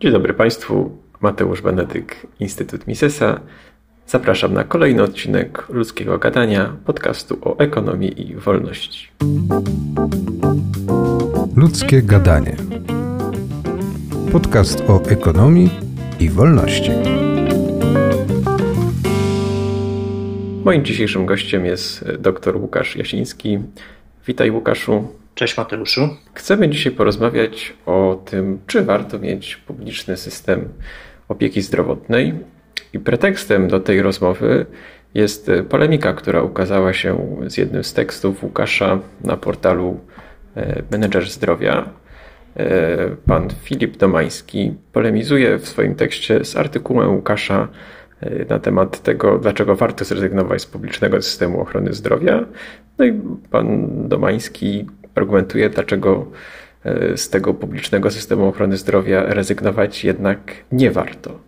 Dzień dobry Państwu, Mateusz Benedyk, Instytut Misesa. Zapraszam na kolejny odcinek Ludzkiego Gadania, podcastu o ekonomii i wolności. Ludzkie Gadanie. Podcast o ekonomii i wolności. Moim dzisiejszym gościem jest dr Łukasz Jasiński. Witaj Łukaszu. Cześć Mateuszu. Chcemy dzisiaj porozmawiać o tym, czy warto mieć publiczny system opieki zdrowotnej. I pretekstem do tej rozmowy jest polemika, która ukazała się z jednym z tekstów Łukasza na portalu e, Menedżer Zdrowia. E, pan Filip Domański polemizuje w swoim tekście z artykułem Łukasza e, na temat tego, dlaczego warto zrezygnować z publicznego systemu ochrony zdrowia. No i pan Domański argumentuje, dlaczego e, z tego publicznego systemu ochrony zdrowia rezygnować jednak nie warto.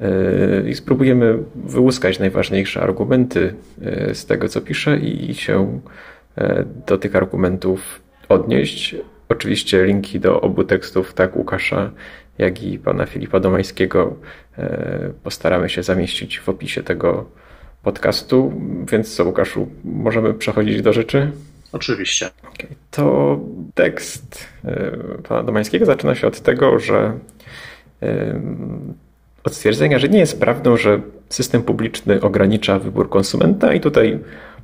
E, I spróbujemy wyłuskać najważniejsze argumenty e, z tego, co pisze, i się do tych argumentów odnieść. Oczywiście linki do obu tekstów, tak Łukasza, jak i pana Filipa Domańskiego, postaramy się zamieścić w opisie tego podcastu. Więc co, Łukaszu, możemy przechodzić do rzeczy? Oczywiście. Okay. To tekst e, pana Domańskiego zaczyna się od tego, że e, od stwierdzenia, że nie jest prawdą, że system publiczny ogranicza wybór konsumenta i tutaj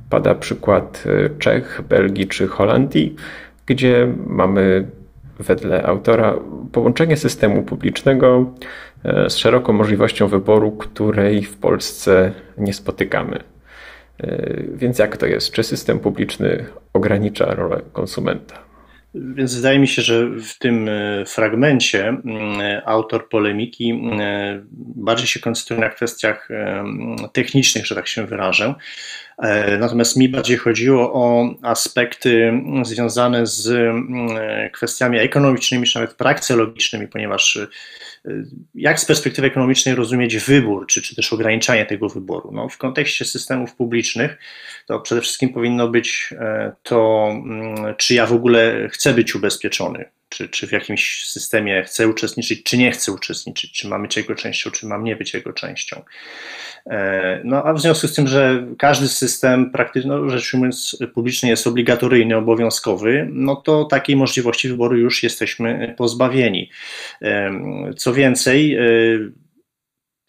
pada przykład e, Czech, Belgii czy Holandii, gdzie mamy wedle autora połączenie systemu publicznego z szeroką możliwością wyboru, której w Polsce nie spotykamy. E, więc jak to jest? Czy system publiczny ogranicza rolę konsumenta? Więc wydaje mi się, że w tym e, fragmencie mm, autor polemiki bardziej się koncentruje na kwestiach technicznych, że tak się wyrażę. E, natomiast mi bardziej chodziło o aspekty związane z mm, kwestiami ekonomicznymi, czy nawet prakseologicznymi, ponieważ jak z perspektywy ekonomicznej rozumieć wybór, czy, czy też ograniczanie tego wyboru? No, w kontekście systemów publicznych to przede wszystkim powinno być e, to, mm, czy ja w ogóle chcę być ubezpieczony, czy, czy w jakimś systemie chcę uczestniczyć, czy nie chcę uczestniczyć, czy mam być jego częścią, czy mam nie być jego częścią. E, no a w związku z tym, że każdy system praktycznie, no, rzecz ujmując, publiczny jest obligatoryjny, obowiązkowy, no to takiej możliwości wyboru już jesteśmy pozbawieni. E, co więcej, e,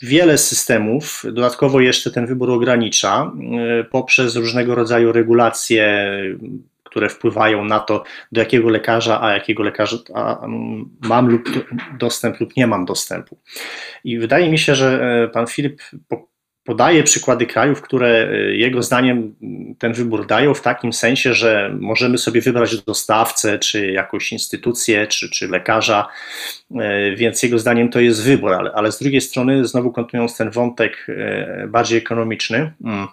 Wiele systemów dodatkowo jeszcze ten wybór ogranicza poprzez różnego rodzaju regulacje które wpływają na to, do jakiego lekarza, a jakiego lekarza a, mam lub dostęp lub nie mam dostępu. I wydaje mi się, że e, pan Filip podaje przykłady krajów, które e, jego zdaniem ten wybór dają w takim sensie, że możemy sobie wybrać dostawcę, czy jakąś instytucję, czy, czy lekarza, e, więc jego zdaniem to jest wybór, ale, ale z drugiej strony, znowu kontynuując ten wątek bardziej ekonomiczny, mm,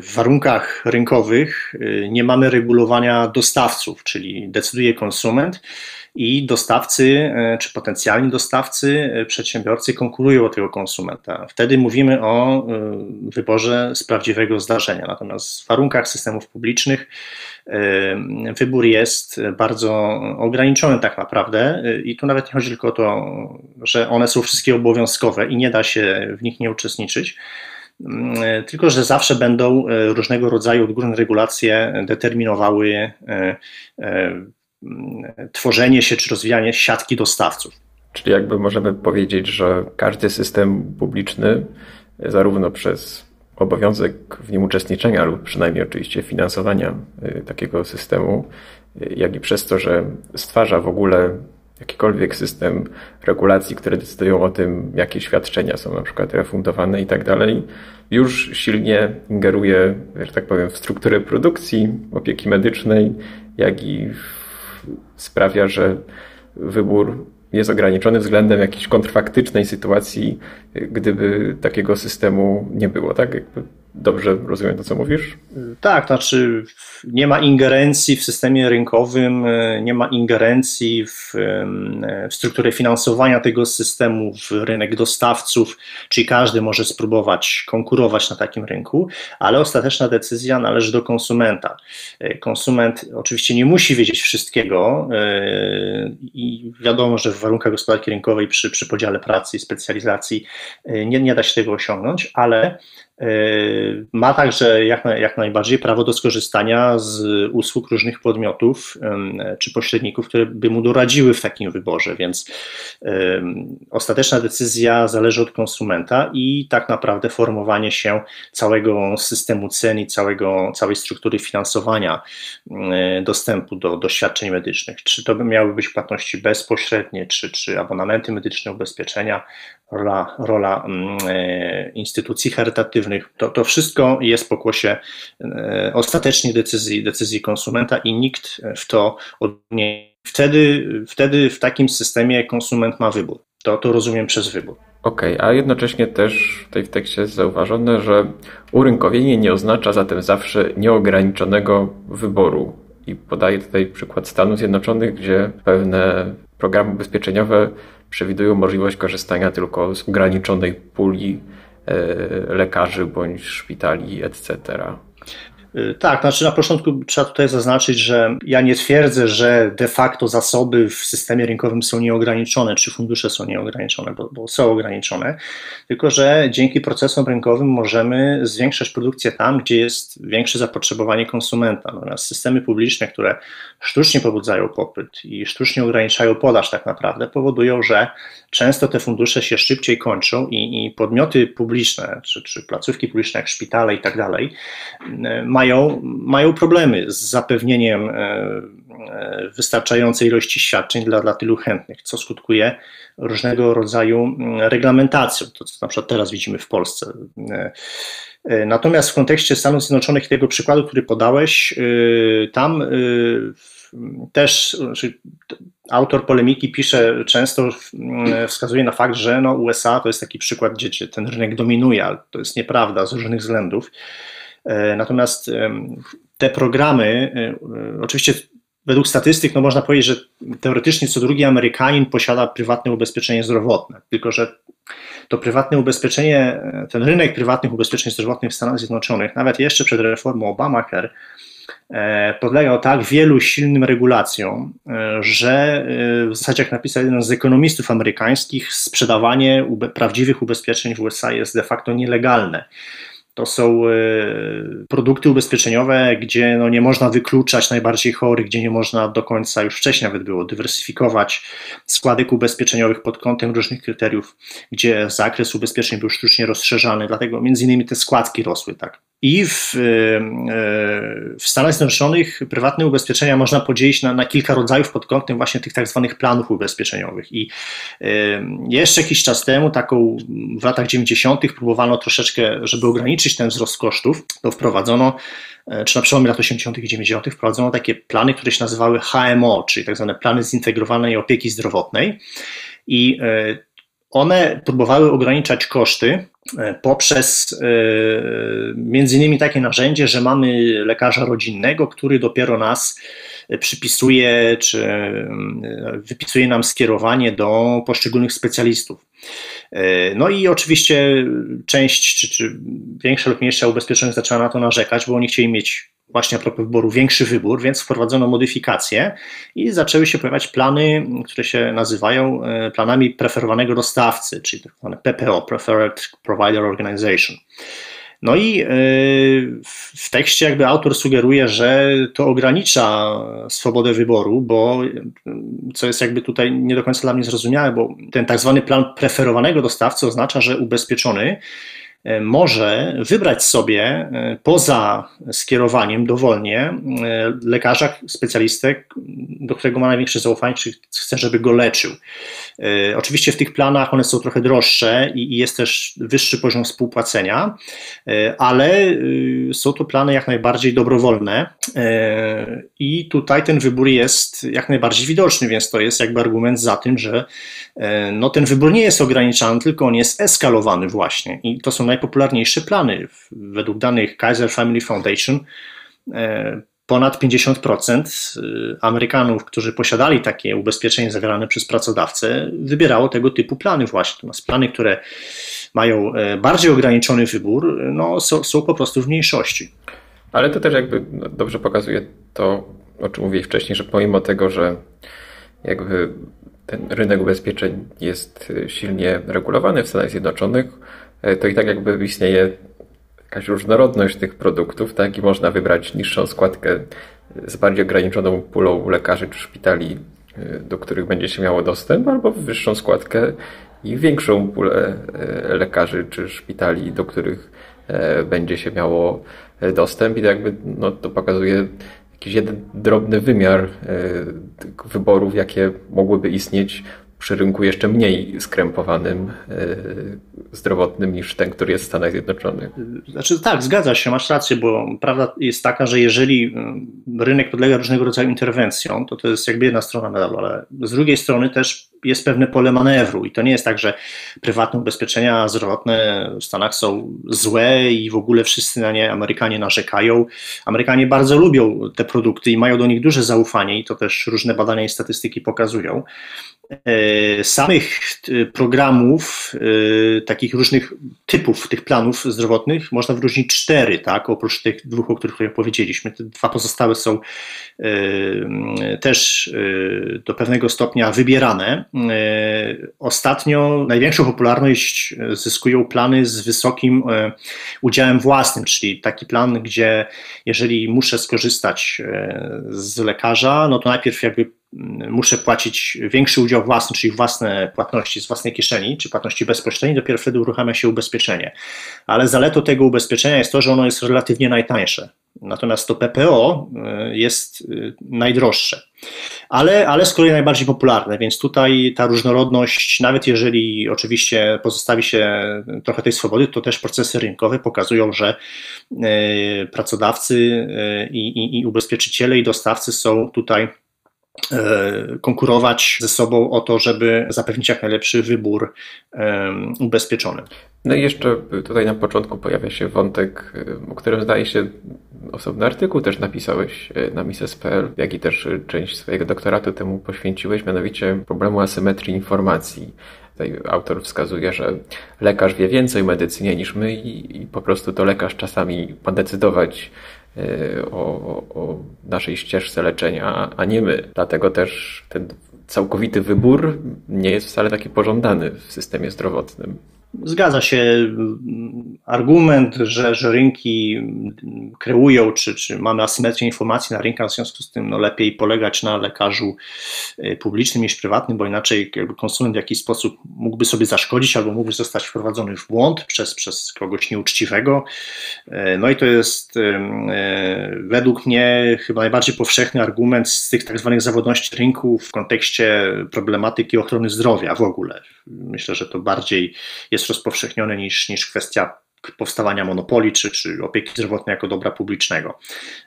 w warunkach rynkowych y, nie mamy regulowania dostawców, czyli decyduje konsument i dostawcy y, czy potencjalni dostawcy, przedsiębiorcy konkurują o tego konsumenta. Wtedy mówimy o wyborze z prawdziwego zdarzenia. Natomiast w warunkach systemów publicznych wybór jest bardzo ograniczony tak naprawdę i tu nawet nie chodzi tylko o to, że one są wszystkie obowiązkowe i nie da się w nich nie uczestniczyć tylko że zawsze będą e, różnego rodzaju odgórne regulacje determinowały e, e, mm, tworzenie się czy rozwijanie siatki dostawców. Czyli jakby możemy powiedzieć, że każdy system publiczny, zarówno przez obowiązek w nim uczestniczenia, lub przynajmniej oczywiście finansowania takiego systemu, jak i przez to, że stwarza w ogóle jakikolwiek system regulacji, które decydują o tym, jakie świadczenia są na przykład refundowane i tak dalej, już silnie ingeruje, że tak powiem, w strukturę produkcji opieki medycznej, jak i sprawia, że wybór jest ograniczony względem jakiejś kontrfaktycznej sytuacji, gdyby takiego systemu nie było. Tak? Jakby Dobrze rozumiem to, co mówisz? Tak, znaczy nie ma ingerencji w systemie rynkowym, nie ma ingerencji w, w strukturę finansowania tego systemu, w rynek dostawców, czyli każdy może spróbować konkurować na takim rynku, ale ostateczna decyzja należy do konsumenta. Konsument oczywiście nie musi wiedzieć wszystkiego e, i wiadomo, że w warunkach gospodarki rynkowej przy, przy podziale pracy i specjalizacji e, nie, nie da się tego osiągnąć, ale ma także jak, jak najbardziej prawo do skorzystania z usług różnych podmiotów czy pośredników, które by mu doradziły w takim wyborze, więc ostateczna decyzja zależy od konsumenta i tak naprawdę formowanie się całego systemu cen i całego, całej struktury finansowania dostępu do, do świadczeń medycznych. Czy to miały być płatności bezpośrednie, czy, czy abonamenty medyczne, ubezpieczenia, rola, rola mm, e, instytucji charytatywnych. To, to wszystko jest pokłosie e, ostatecznie decyzji, decyzji konsumenta i nikt w to nie. Wtedy, wtedy w takim systemie konsument ma wybór. To, to rozumiem przez wybór. Okej, okay, a jednocześnie też tutaj w tekście jest zauważone, że urynkowienie nie oznacza zatem zawsze nieograniczonego wyboru. I podaję tutaj przykład Stanów Zjednoczonych, gdzie pewne programy ubezpieczeniowe przewidują możliwość korzystania tylko z ograniczonej puli e, lekarzy bądź szpitali, etc. Y, tak, znaczy na początku trzeba tutaj zaznaczyć, że ja nie twierdzę, że de facto zasoby w systemie rynkowym są nieograniczone, czy fundusze są nieograniczone, bo, bo są ograniczone, tylko że dzięki procesom rynkowym możemy zwiększać produkcję tam, gdzie jest większe zapotrzebowanie konsumenta. Natomiast systemy publiczne, które sztucznie pobudzają popyt i sztucznie ograniczają podaż tak naprawdę, powodują, że często te fundusze się szybciej kończą i, i podmioty publiczne, czy, czy placówki publiczne jak szpitale i tak dalej, mają mają, mają problemy z zapewnieniem e, e, wystarczającej ilości świadczeń dla, dla tylu chętnych, co skutkuje różnego rodzaju mm, reglamentacją, to co na przykład teraz widzimy w Polsce. E, natomiast w kontekście Stanów Zjednoczonych tego przykładu, który podałeś, tam też znaczy, autor polemiki pisze, często wskazuje na fakt, że no USA to jest taki przykład, gdzie ten rynek dominuje, ale to jest nieprawda z różnych względów. E, natomiast te programy, e, oczywiście według statystyk, no można powiedzieć, że teoretycznie co drugi Amerykanin posiada prywatne ubezpieczenie zdrowotne, tylko że to prywatne ubezpieczenie, ten rynek prywatnych ubezpieczeń zdrowotnych w Stanach Zjednoczonych, nawet jeszcze przed reformą Obamacare, e, podlegał tak wielu silnym regulacjom, że w zasadzie, jak napisał jeden z ekonomistów amerykańskich, sprzedawanie prawdziwych ubezpieczeń w USA jest de facto nielegalne. To są e, produkty ubezpieczeniowe, gdzie no nie można wykluczać najbardziej chorych, gdzie nie można do końca, już wcześniej nawet było, dywersyfikować składek ubezpieczeniowych pod kątem różnych kryteriów, gdzie zakres ubezpieczeń był sztucznie rozszerzany, dlatego między innymi te składki rosły tak. I w, e, w Stanach Zjednoczonych prywatne ubezpieczenia można podzielić na, na kilka rodzajów pod kątem właśnie tych tak zwanych planów ubezpieczeniowych. I e, jeszcze jakiś czas temu, taką w latach 90., próbowano troszeczkę, żeby ograniczyć ten wzrost kosztów, to wprowadzono, e, czy na przełomie lat 80. i 90., wprowadzono takie plany, które się nazywały HMO, czyli tak zwane plany zintegrowanej opieki zdrowotnej. I one próbowały ograniczać koszty e, poprzez e, między innymi takie narzędzie, że mamy lekarza rodzinnego, który dopiero nas przypisuje czy e, wypisuje nam skierowanie do poszczególnych specjalistów. No i oczywiście część, czy, czy większa lub mniejsza ubezpieczonych zaczęła na to narzekać, bo oni chcieli mieć właśnie a propos wyboru, większy wybór, więc wprowadzono modyfikacje i zaczęły się pojawiać plany, które się nazywają e, planami preferowanego dostawcy, czyli tak zwane PPO, Preferred Provider Organization. No i e, w tekście jakby autor sugeruje, że to ogranicza swobodę wyboru, bo co jest jakby tutaj nie do końca dla mnie zrozumiałe, bo ten tak zwany plan preferowanego dostawcy oznacza, że ubezpieczony może wybrać sobie e, poza skierowaniem dowolnie e, lekarza, specjalistę, do którego ma największe zaufanie, czy chce, żeby go leczył. Oczywiście w tych planach one są trochę droższe i jest też wyższy poziom współpłacenia, ale są to plany jak najbardziej dobrowolne i tutaj ten wybór jest jak najbardziej widoczny, więc to jest jakby argument za tym, że no, ten wybór nie jest ograniczany, tylko on jest eskalowany właśnie i to są najpopularniejsze plany. Według danych Kaiser Family Foundation ponad 50% Amerykanów, którzy posiadali takie ubezpieczenie zawierane przez pracodawcę, wybierało tego typu plany właśnie. Natomiast plany, które mają bardziej ograniczony wybór, no, są, są po prostu w mniejszości. Ale to też jakby no, dobrze pokazuje to, o czym mówiłeś wcześniej, że pomimo tego, że jakby ten rynek ubezpieczeń jest silnie regulowany w Stanach Zjednoczonych, e, to i tak jakby istnieje jakaś różnorodność tych produktów, tak? I można wybrać niższą składkę z bardziej ograniczoną pulą lekarzy czy szpitali, e, do których będzie się miało dostęp, albo wyższą składkę i większą pulę e, lekarzy czy szpitali, do których będzie się miało dostęp i to jakby no, to pokazuje jakiś jeden drobny wymiar e, wyborów, jakie mogłyby istnieć przy rynku jeszcze mniej skrępowanym e, zdrowotnym niż ten, który jest w Stanach Zjednoczonych. Znaczy tak, zgadza się, masz rację, bo prawda jest taka, że jeżeli e, rynek podlega różnego rodzaju interwencjom, to to jest jakby jedna strona medalu, ale z drugiej strony też jest pewne pole manewru i to nie jest tak, że prywatne ubezpieczenia zdrowotne w Stanach są złe i w ogóle wszyscy na nie Amerykanie narzekają. Amerykanie bardzo lubią te produkty i mają do nich duże zaufanie i to też różne badania i statystyki pokazują. E, samych e, programów, e, takich różnych typów tych planów zdrowotnych można wyróżnić cztery, tak? Oprócz tych dwóch, o których powiedzieliśmy. Te dwa pozostałe są też do pewnego stopnia wybierane. Ostatnio największą popularność zyskują plany z wysokim udziałem własnym, czyli taki plan, gdzie jeżeli muszę skorzystać z lekarza, no to najpierw jakby muszę płacić większy udział własny, czyli własne płatności z własnej kieszeni, czy płatności bezpośrednie, dopiero wtedy uruchamia się ubezpieczenie. Ale zaletą tego ubezpieczenia jest to, że ono jest relatywnie najtańsze. Natomiast to PPO y, jest y, najdroższe, ale, ale z kolei najbardziej popularne, więc tutaj ta różnorodność, nawet jeżeli oczywiście pozostawi się trochę tej swobody, to też procesy rynkowe pokazują, że y, pracodawcy i, i, i ubezpieczyciele i dostawcy są tutaj konkurować ze sobą o to, żeby zapewnić jak najlepszy wybór ubezpieczony. No i jeszcze tutaj na początku pojawia się wątek, o którym zdaje się osobny artykuł też napisałeś e, na Mises.pl, jak i też część swojego doktoratu temu poświęciłeś, mianowicie problemu asymetrii informacji. Tutaj autor wskazuje, że lekarz wie więcej o medycynie niż my i, i po prostu to lekarz czasami ma decydować Y, o, o naszej ścieżce leczenia, a nie my. Dlatego też ten całkowity wybór nie jest wcale taki pożądany w systemie zdrowotnym. Zgadza się. Argument, że, że rynki kreują, czy, czy mamy asymetrię informacji na rynkach, w związku z tym no, lepiej polegać na lekarzu e, publicznym niż prywatnym, bo inaczej jakby konsument w jakiś sposób mógłby sobie zaszkodzić albo mógłby zostać wprowadzony w błąd przez, przez kogoś nieuczciwego. E, no i to jest e, według mnie chyba najbardziej powszechny argument z tych tak zwanych zawodności rynku w kontekście problematyki ochrony zdrowia w ogóle. Myślę, że to bardziej jest jest rozpowszechniony niż, niż kwestia powstawania monopoli czy, czy opieki zdrowotnej jako dobra publicznego.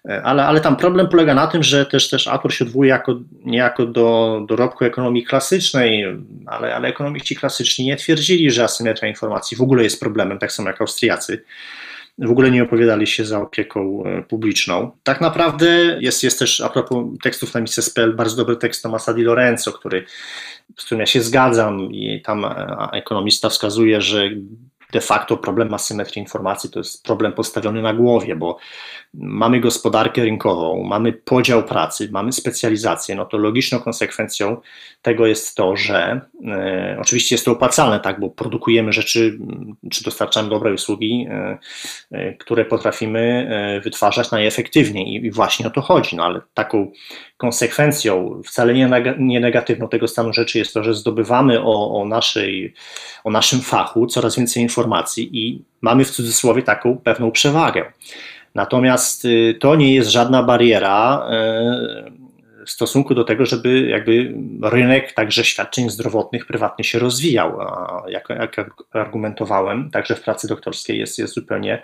E, ale, ale tam problem polega na tym, że też, też autor się odwołuje jako, niejako do dorobku ekonomii klasycznej, ale, ale ekonomiści klasyczni nie twierdzili, że asymetria informacji w ogóle jest problemem, tak samo jak Austriacy. W ogóle nie opowiadali się za opieką e, publiczną. Tak naprawdę jest, jest też, a propos tekstów na Mises.pl, bardzo dobry tekst Tomasa Di Lorenzo, który z którym ja się zgadzam i tam e, ekonomista wskazuje, że de facto problem asymetrii informacji to jest problem postawiony na głowie, bo mamy gospodarkę rynkową, mamy podział pracy, mamy specjalizację, no to logiczną konsekwencją tego jest to, że e, oczywiście jest to opłacalne, tak, bo produkujemy rzeczy, czy dostarczamy dobre usługi, e, e, które potrafimy e, wytwarzać najefektywniej i, i właśnie o to chodzi, no ale taką konsekwencją, wcale nie, nie negatywną tego stanu rzeczy jest to, że zdobywamy o, o, naszej, o naszym fachu coraz więcej informacji i mamy w cudzysłowie taką pewną przewagę. Natomiast y, to nie jest żadna bariera y, w stosunku do tego, żeby jakby rynek także świadczeń zdrowotnych prywatnie się rozwijał. Jak, jak argumentowałem, także w pracy doktorskiej jest, jest zupełnie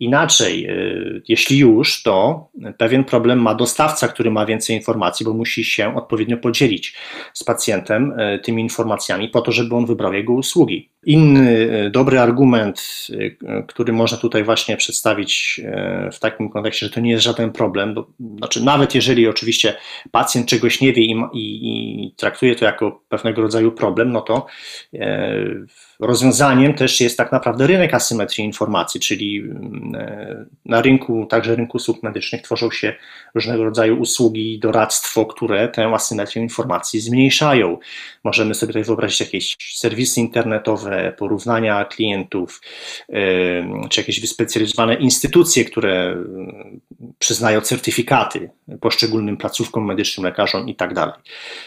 inaczej. Y, jeśli już, to pewien problem ma dostawca, który ma więcej informacji, bo musi się odpowiednio podzielić z pacjentem tymi informacjami po to, żeby on wybrał jego usługi. Inny e, dobry argument, e, który można tutaj właśnie przedstawić e, w takim kontekście, że to nie jest żaden problem, bo, znaczy nawet jeżeli oczywiście pacjent czegoś nie wie i, i, i traktuje to jako pewnego rodzaju problem, no to e, rozwiązaniem też jest tak naprawdę rynek asymetrii informacji, czyli e, na rynku, także rynku usług medycznych tworzą się różnego rodzaju usługi, doradztwo, które tę asymetrię informacji zmniejszają. Możemy sobie tutaj wyobrazić jakieś serwisy internetowe, porównania klientów, e, czy jakieś wyspecjalizowane instytucje, które przyznają certyfikaty poszczególnym placówkom medycznym, lekarzom i tak dalej.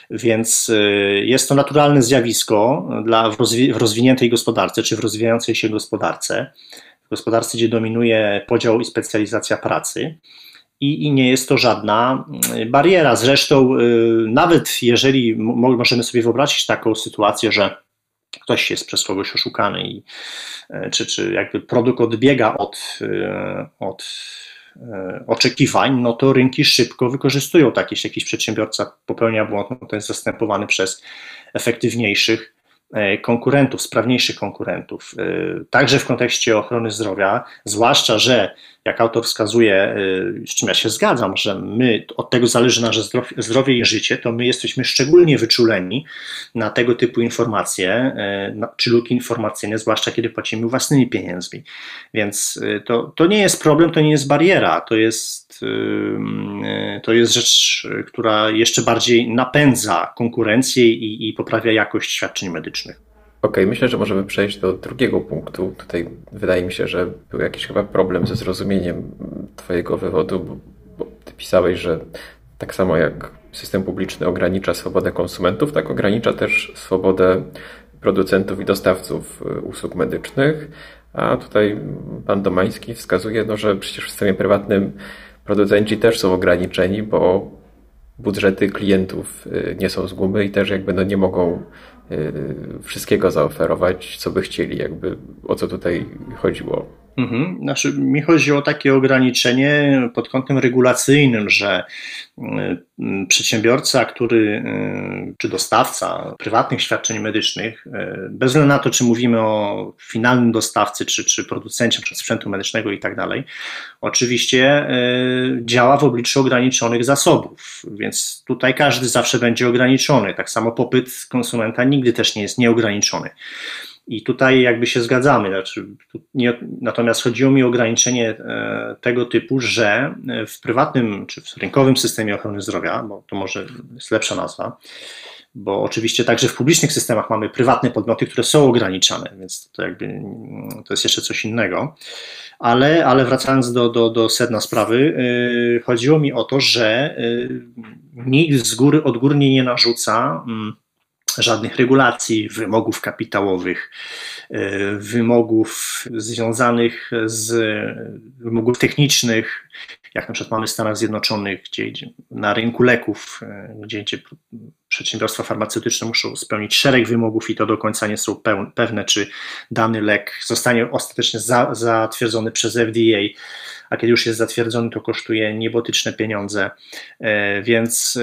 Więc e, jest to naturalne zjawisko dla, w, rozwi w rozwiniętej gospodarce, czy w rozwijającej się gospodarce, w gospodarce, gdzie dominuje podział i specjalizacja pracy. I, i, nie jest to żadna mm, bariera. Zresztą, y, nawet jeżeli możemy sobie wyobrazić taką sytuację, że ktoś jest przez kogoś oszukany, i, y, czy, czy jakby produkt odbiega od, y, od oczekiwań, no to rynki szybko wykorzystują takie, jeśli jakiś przedsiębiorca popełnia błąd, no to jest zastępowany przez efektywniejszych E, konkurentów, sprawniejszych konkurentów, e, także w kontekście ochrony zdrowia, zwłaszcza, że jak autor wskazuje, e, z czym ja się zgadzam, że my, od tego zależy nasze zdrowie i życie, to my jesteśmy szczególnie wyczuleni na tego typu informacje, czy luki informacyjne, zwłaszcza kiedy płacimy własnymi pieniędzmi. Więc to, to nie jest problem, to nie jest bariera, to jest, to jest rzecz, która jeszcze bardziej napędza konkurencję i, i poprawia jakość świadczeń medycznych. Okay, myślę, że możemy przejść do drugiego punktu. Tutaj wydaje mi się, że był jakiś chyba problem ze zrozumieniem Twojego wywodu, bo, bo Ty pisałeś, że tak samo jak system publiczny ogranicza swobodę konsumentów, tak ogranicza też swobodę producentów i dostawców y, usług medycznych. A tutaj pan Domański wskazuje, no, że przecież w systemie prywatnym producenci też są ograniczeni, bo budżety klientów y, nie są z gumy i też jakby no nie mogą wszystkiego zaoferować, co by chcieli, jakby o co tutaj chodziło. Mhm. Znaczy, mi chodzi o takie ograniczenie pod kątem regulacyjnym, że y, przedsiębiorca, który, y, czy dostawca prywatnych świadczeń medycznych, y, bez względu na to, czy mówimy o finalnym dostawcy, czy, czy producencie sprzętu medycznego i tak dalej, oczywiście działa w obliczu ograniczonych zasobów, więc tutaj każdy zawsze będzie ograniczony. Tak samo popyt konsumenta nigdy też nie jest nieograniczony. I tutaj jakby się zgadzamy. Znaczy, nie, natomiast chodziło mi o ograniczenie e, tego typu, że w prywatnym czy w rynkowym systemie ochrony zdrowia, bo to może jest lepsza nazwa, bo oczywiście także w publicznych systemach mamy prywatne podmioty, które są ograniczane, więc to jakby to jest jeszcze coś innego. Ale, ale wracając do, do, do sedna sprawy, yy, chodziło mi o to, że nikt z góry odgórnie nie narzuca. Yy, żadnych regulacji, wymogów kapitałowych, e, wymogów związanych z wymogów technicznych, jak na przykład mamy w Stanach Zjednoczonych, gdzie, na rynku leków, e, gdzie, gdzie przedsiębiorstwa farmaceutyczne muszą spełnić szereg wymogów i to do końca nie są pewne, czy dany lek zostanie ostatecznie za, zatwierdzony przez FDA a kiedy już jest zatwierdzony, to kosztuje niebotyczne pieniądze, e, więc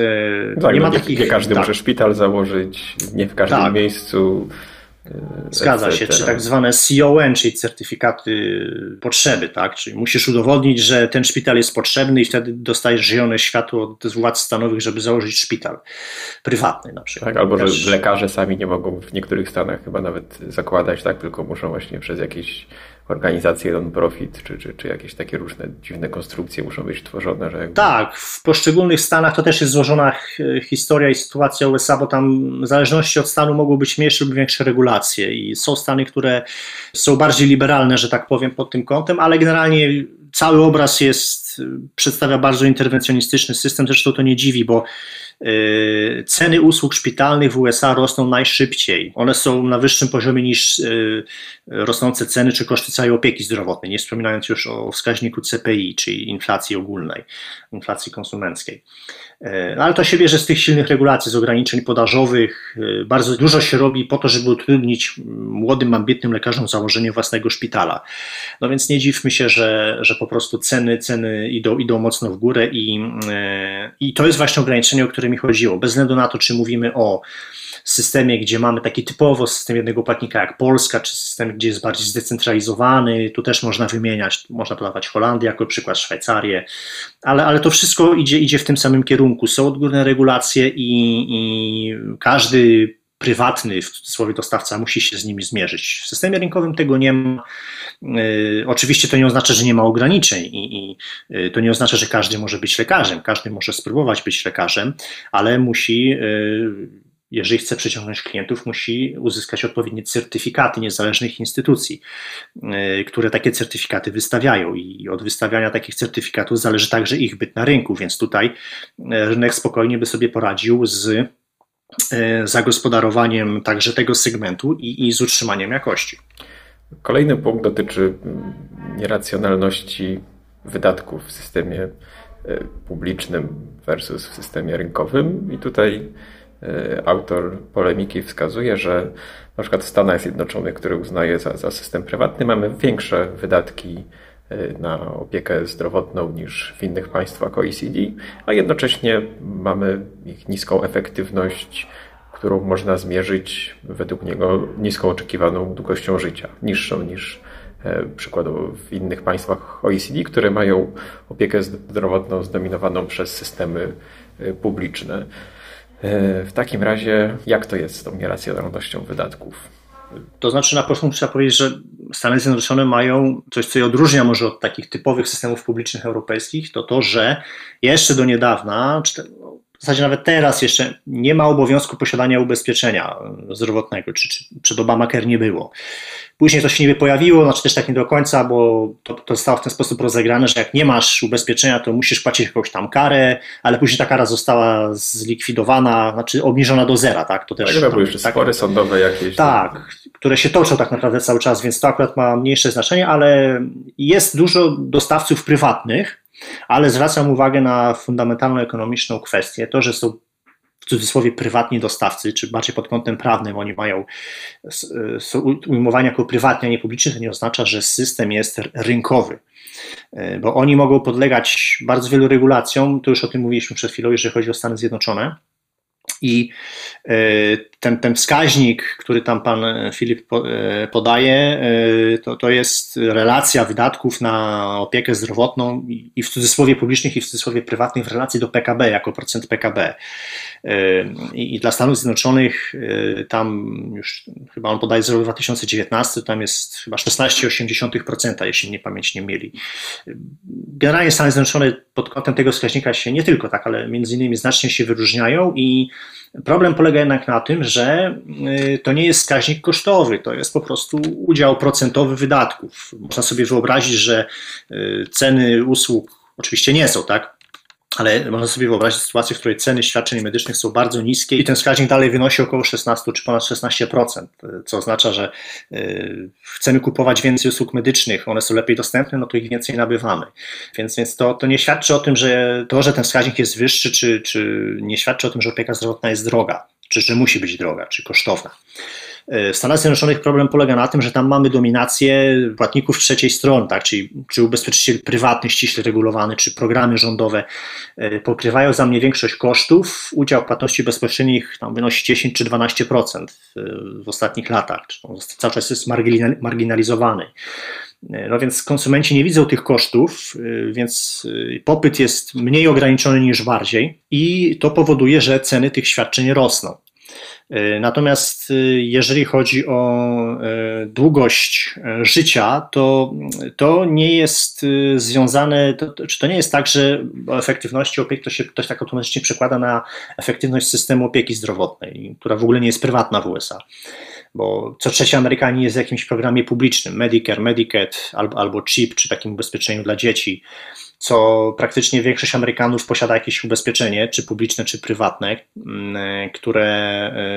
e, tak, nie ma no, takich... Nie każdy tak. może szpital założyć, nie w każdym tak. miejscu Zgadza się, czy tak zwane CON, czyli certyfikaty potrzeby, tak? Czyli musisz udowodnić, że ten szpital jest potrzebny i wtedy dostajesz zielone światło od władz stanowych, żeby założyć szpital prywatny na przykład. Tak, albo że lekarze sami nie mogą w niektórych stanach chyba nawet zakładać, tak? Tylko muszą właśnie przez jakieś organizacje non-profit, czy, czy, czy jakieś takie różne dziwne konstrukcje muszą być tworzone. Że jakby... Tak, w poszczególnych stanach to też jest złożona historia i sytuacja USA, bo tam w zależności od stanu mogą być mniejsze lub większe regulacje i są stany, które są bardziej liberalne, że tak powiem, pod tym kątem, ale generalnie cały obraz jest, przedstawia bardzo interwencjonistyczny system, zresztą to nie dziwi, bo ceny usług szpitalnych w USA rosną najszybciej. One są na wyższym poziomie niż y, rosnące ceny czy koszty całej opieki zdrowotnej, nie wspominając już o wskaźniku CPI, czyli inflacji ogólnej, inflacji konsumenckiej. Y, ale to się bierze z tych silnych regulacji, z ograniczeń podażowych. Bardzo dużo się robi po to, żeby utrudnić młodym, ambitnym lekarzom założenie własnego szpitala. No więc nie dziwmy się, że, że po prostu ceny, ceny idą, idą mocno w górę i, i to jest właśnie ograniczenie, o które mi chodziło. Bez względu na to, czy mówimy o systemie, gdzie mamy taki typowo system jednego płatnika jak Polska, czy system, gdzie jest bardziej zdecentralizowany, tu też można wymieniać, można podawać Holandię jako przykład, Szwajcarię, ale, ale to wszystko idzie, idzie w tym samym kierunku. Są odgórne regulacje i, i każdy prywatny, w cudzysłowie dostawca, musi się z nimi zmierzyć. W systemie rynkowym tego nie ma. Yy, oczywiście to nie oznacza, że nie ma ograniczeń i, i yy, to nie oznacza, że każdy może być lekarzem, każdy może spróbować być lekarzem, ale musi yy, jeżeli chce przyciągnąć klientów, musi uzyskać odpowiednie certyfikaty niezależnych instytucji, y, które takie certyfikaty wystawiają. I od wystawiania takich certyfikatów zależy także ich byt na rynku, więc tutaj y, rynek spokojnie by sobie poradził z y, zagospodarowaniem także tego segmentu i, i z utrzymaniem jakości. Kolejny punkt dotyczy nieracjonalności wydatków w systemie publicznym versus w systemie rynkowym. I tutaj autor polemiki wskazuje, że na przykład w Stanach Zjednoczonych, który uznaje za, za system prywatny, mamy większe wydatki e, na opiekę zdrowotną niż w innych państwach OECD, a jednocześnie mamy ich niską efektywność, którą można zmierzyć według niego niską oczekiwaną długością życia, niższą niż e, przykładowo w innych państwach OECD, które mają opiekę zdrowotną zdominowaną przez systemy publiczne. E, w takim razie, jak to jest z tą nieracjonalnością wydatków? To znaczy, na początku trzeba powiedzieć, że Stany Zjednoczone mają coś, co je odróżnia może od takich typowych systemów publicznych europejskich, to to, że jeszcze do niedawna, w zasadzie nawet teraz jeszcze nie ma obowiązku posiadania ubezpieczenia zdrowotnego, czy, czy przed Obamacare nie było. Później to się niby pojawiło, znaczy też tak nie do końca, bo to, to zostało w ten sposób rozegrane, że jak nie masz ubezpieczenia, to musisz płacić jakąś tam karę, ale później ta kara została zlikwidowana, znaczy obniżona do zera, tak? To też. Tak, były jeszcze tak, spory sądowe jakieś. Tak, które się toczą tak naprawdę cały czas, więc to akurat ma mniejsze znaczenie, ale jest dużo dostawców prywatnych, ale zwracam uwagę na fundamentalną ekonomiczną kwestię, to, że są w cudzysłowie prywatni dostawcy, czy bardziej pod kątem prawnym oni mają, są ujmowani jako prywatni, a nie publiczni, to nie oznacza, że system jest rynkowy, e, bo oni mogą podlegać bardzo wielu regulacjom, to już o tym mówiliśmy przed chwilą, jeżeli chodzi o Stany Zjednoczone, i e, ten, ten wskaźnik, który tam pan Filip e, podaje, e, to, to jest relacja wydatków na opiekę zdrowotną i w cudzysłowie publicznych, i w cudzysłowie prywatnych w relacji do PKB jako procent PKB. I dla Stanów Zjednoczonych tam już chyba on podaje z roku 2019, tam jest chyba 16,8%, jeśli nie pamięć nie mieli. Generalnie Stany Zjednoczone pod kątem tego wskaźnika się nie tylko tak, ale między innymi znacznie się wyróżniają i problem polega jednak na tym, że y, to nie jest wskaźnik kosztowy, to jest po prostu udział procentowy wydatków. Można sobie wyobrazić, że y, ceny usług oczywiście nie są, tak? Ale można sobie wyobrazić sytuację, w której ceny świadczeń medycznych są bardzo niskie i ten wskaźnik dalej wynosi około 16 czy ponad 16%, co oznacza, że y, chcemy kupować więcej usług medycznych, one są lepiej dostępne, no to ich więcej nabywamy. Więc, więc to, to nie świadczy o tym, że to, że ten wskaźnik jest wyższy, czy, czy nie świadczy o tym, że opieka zdrowotna jest droga, czy że musi być droga, czy kosztowna. W Stanach Zjednoczonych problem polega na tym, że tam mamy dominację płatników trzeciej strony, tak? czyli czy ubezpieczyciel prywatny, ściśle regulowany, czy programy rządowe e, pokrywają za mnie większość kosztów. Udział płatności bezpośrednich tam wynosi 10 czy 12% w ostatnich latach. Cały czas jest marginalizowany. E, no więc konsumenci nie widzą tych kosztów, e, więc popyt jest mniej ograniczony niż bardziej i to powoduje, że ceny tych świadczeń rosną. E, natomiast e, jeżeli chodzi o e, długość życia, to, to nie jest związane, to, czy to nie jest tak, że efektywności opieki to się ktoś tak automatycznie przekłada na efektywność systemu opieki zdrowotnej, która w ogóle nie jest prywatna w USA bo co trzeci Amerykanin jest w jakimś programie publicznym, Medicare, Medicaid albo, albo CHIP, czy takim ubezpieczeniu dla dzieci co praktycznie większość Amerykanów posiada jakieś ubezpieczenie, czy publiczne, czy prywatne, mm, które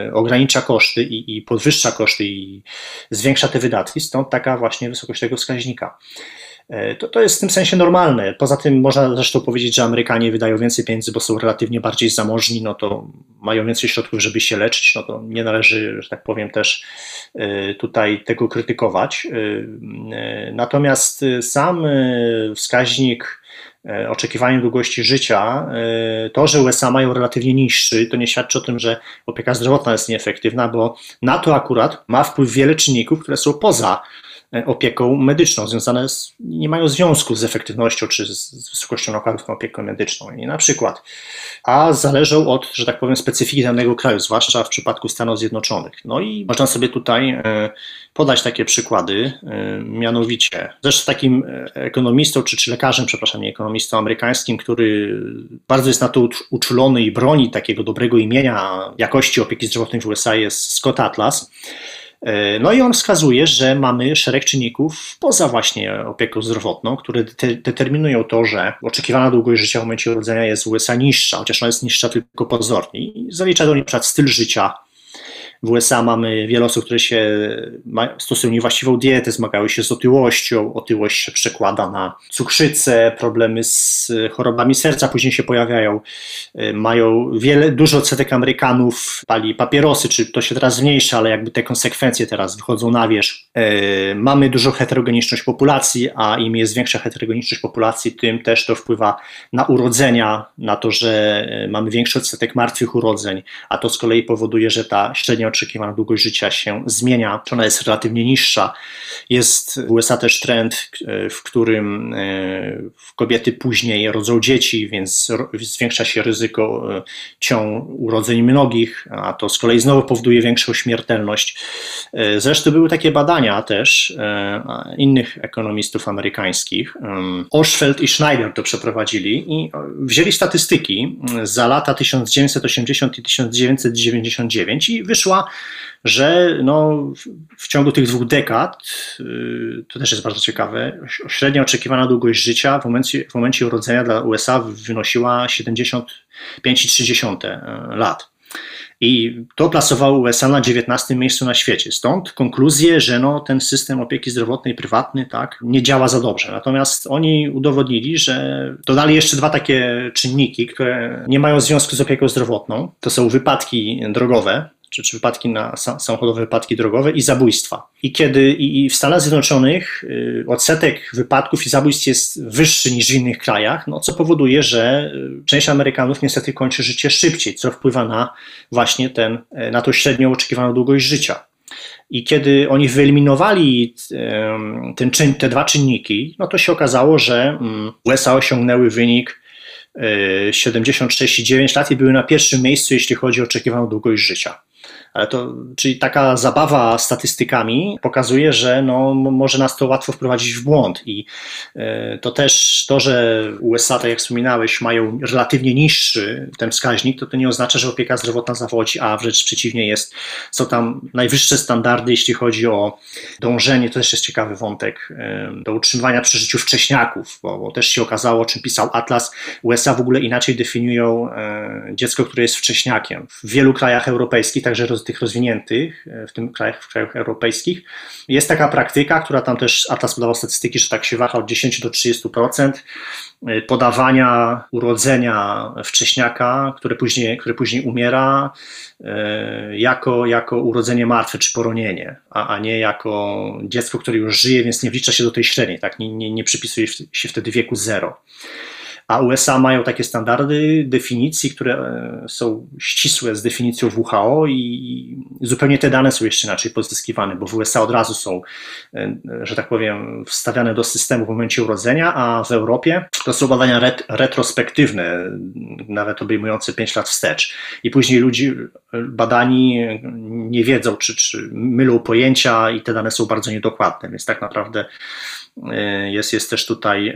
e, ogranicza koszty i, i podwyższa koszty i zwiększa te wydatki, stąd taka właśnie wysokość tego wskaźnika. E, to, to jest w tym sensie normalne. Poza tym można zresztą powiedzieć, że Amerykanie wydają więcej pieniędzy, bo są relatywnie bardziej zamożni, no to mają więcej środków, żeby się leczyć, no to nie należy, że tak powiem, też e, tutaj tego krytykować. Natomiast sam wskaźnik e, oczekiwaniem długości życia, e, to, że USA mają relatywnie niższy, to nie świadczy o tym, że opieka zdrowotna jest nieefektywna, bo na to akurat ma wpływ wiele czynników, które są poza E, opieką medyczną, związane z, nie mają związku z efektywnością czy z, wysokością nakładów na opiekę medyczną. I na przykład, a zależą od, że tak powiem, specyfiki danego kraju, zwłaszcza w przypadku Stanów Zjednoczonych. No i można sobie tutaj e, podać takie przykłady, e, mianowicie, zresztą takim ekonomistą, czy, czy lekarzem, przepraszam, nie ekonomistą amerykańskim, który bardzo jest na to uczulony i broni takiego dobrego imienia jakości opieki zdrowotnej w USA jest Scott Atlas. E, no i on wskazuje, że mamy szereg czynników poza właśnie opieką zdrowotną, które de determinują to, że oczekiwana długość życia w momencie urodzenia jest USA niższa, chociaż ona jest niższa tylko pozornie. I zalicza do niej np. styl życia, w USA mamy wiele osób, które się stosują niewłaściwą dietę, zmagały się z otyłością. Otyłość się przekłada na cukrzycę, problemy z chorobami serca później się pojawiają. E, mają wiele, dużo odsetek Amerykanów pali papierosy, czy to się teraz zmniejsza, ale jakby te konsekwencje teraz wychodzą na wierzch. E, mamy dużą heterogeniczność populacji, a im jest większa heterogeniczność populacji, tym też to wpływa na urodzenia, na to, że e, mamy większy odsetek martwych urodzeń, a to z kolei powoduje, że ta średnia oczekiwana długość życia się zmienia, czy ona jest relatywnie niższa. Jest w USA też trend, e, w którym e, kobiety później rodzą dzieci, więc zwiększa się ryzyko e, ciąg urodzeń mnogich, a to z kolei znowu powoduje większą śmiertelność. Zresztą były takie badania też innych ekonomistów amerykańskich. Oshfeld i Schneider to przeprowadzili i wzięli statystyki za lata 1980 i 1999 i wyszła że no, w ciągu tych dwóch dekad, y, to też jest bardzo ciekawe, średnia oczekiwana długość życia w momencie, w momencie urodzenia dla USA wynosiła 75,3 e, lat. I to plasowało USA na 19 miejscu na świecie. Stąd konkluzje, że no, ten system opieki zdrowotnej prywatny tak, nie działa za dobrze. Natomiast oni udowodnili, że dodali jeszcze dwa takie czynniki, które nie mają związku z opieką zdrowotną. To są wypadki drogowe, czy, czy wypadki na samochodowe wypadki drogowe i zabójstwa. I kiedy i w Stanach Zjednoczonych y, odsetek wypadków i zabójstw jest wyższy niż w innych krajach, no, co powoduje, że y, część Amerykanów niestety kończy życie szybciej, co wpływa na właśnie ten, y, na tą średnią oczekiwaną długość życia. I kiedy oni wyeliminowali ten czyn, te dwa czynniki, no to się okazało, że mm, USA osiągnęły wynik 76,9 lat i były na pierwszym miejscu, jeśli chodzi o oczekiwaną długość życia. Ale to, czyli taka zabawa statystykami pokazuje, że no, może nas to łatwo wprowadzić w błąd i e, to też to, że USA, tak jak wspominałeś, mają relatywnie niższy ten wskaźnik, to to nie oznacza, że opieka zdrowotna zawodzi, a wręcz przeciwnie jest, są tam najwyższe standardy, jeśli chodzi o dążenie, to też jest ciekawy wątek, e, do utrzymywania przy życiu wcześniaków, bo, bo też się okazało, o czym pisał Atlas, USA w ogóle inaczej definiują e, dziecko, które jest wcześniakiem. W wielu krajach europejskich, także tych rozwiniętych, e, w tym krajach, w krajach europejskich, jest taka praktyka, która tam też Atlas podawał statystyki, że tak się waha od 10 do 30% e, podawania urodzenia wcześniaka, które później, które później umiera, e, jako, jako urodzenie martwe czy poronienie, a, a nie jako dziecko, które już żyje, więc nie wlicza się do tej średniej, tak? nie, nie, nie przypisuje się wtedy wieku zero a USA mają takie standardy definicji, które e, są ścisłe z definicją WHO i zupełnie te dane są jeszcze inaczej pozyskiwane, bo w USA od razu są, e, że tak powiem, wstawiane do systemu w momencie urodzenia, a w Europie to są badania ret retrospektywne, nawet obejmujące 5 lat wstecz. I później ludzie, badani nie wiedzą, czy, czy mylą pojęcia i te dane są bardzo niedokładne, więc tak naprawdę e, jest, jest też tutaj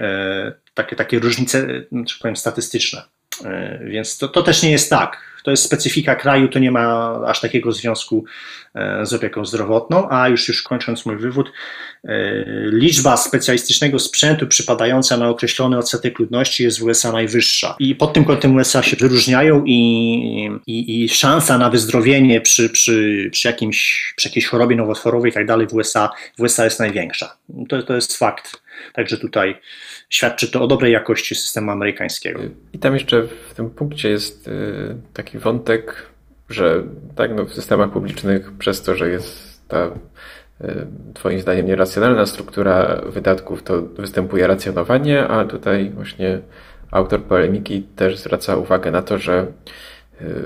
takie, takie różnice, że powiem, statystyczne. E, więc to, to też nie jest tak. To jest specyfika kraju, to nie ma aż takiego związku e, z opieką zdrowotną, a już już kończąc mój wywód, e, liczba specjalistycznego sprzętu przypadająca na określony odsetek ludności jest w USA najwyższa. I pod tym kątem USA się wyróżniają i, i, i szansa na wyzdrowienie przy, przy, przy, jakimś, przy jakiejś chorobie nowotworowej i tak dalej w USA, w USA jest największa. To, to jest fakt. Także tutaj świadczy to o dobrej jakości systemu amerykańskiego. I tam jeszcze w tym punkcie jest y, taki wątek, że tak, no w systemach publicznych przez to, że jest ta Twoim zdaniem nieracjonalna struktura wydatków to występuje racjonowanie, a tutaj właśnie autor polemiki też zwraca uwagę na to, że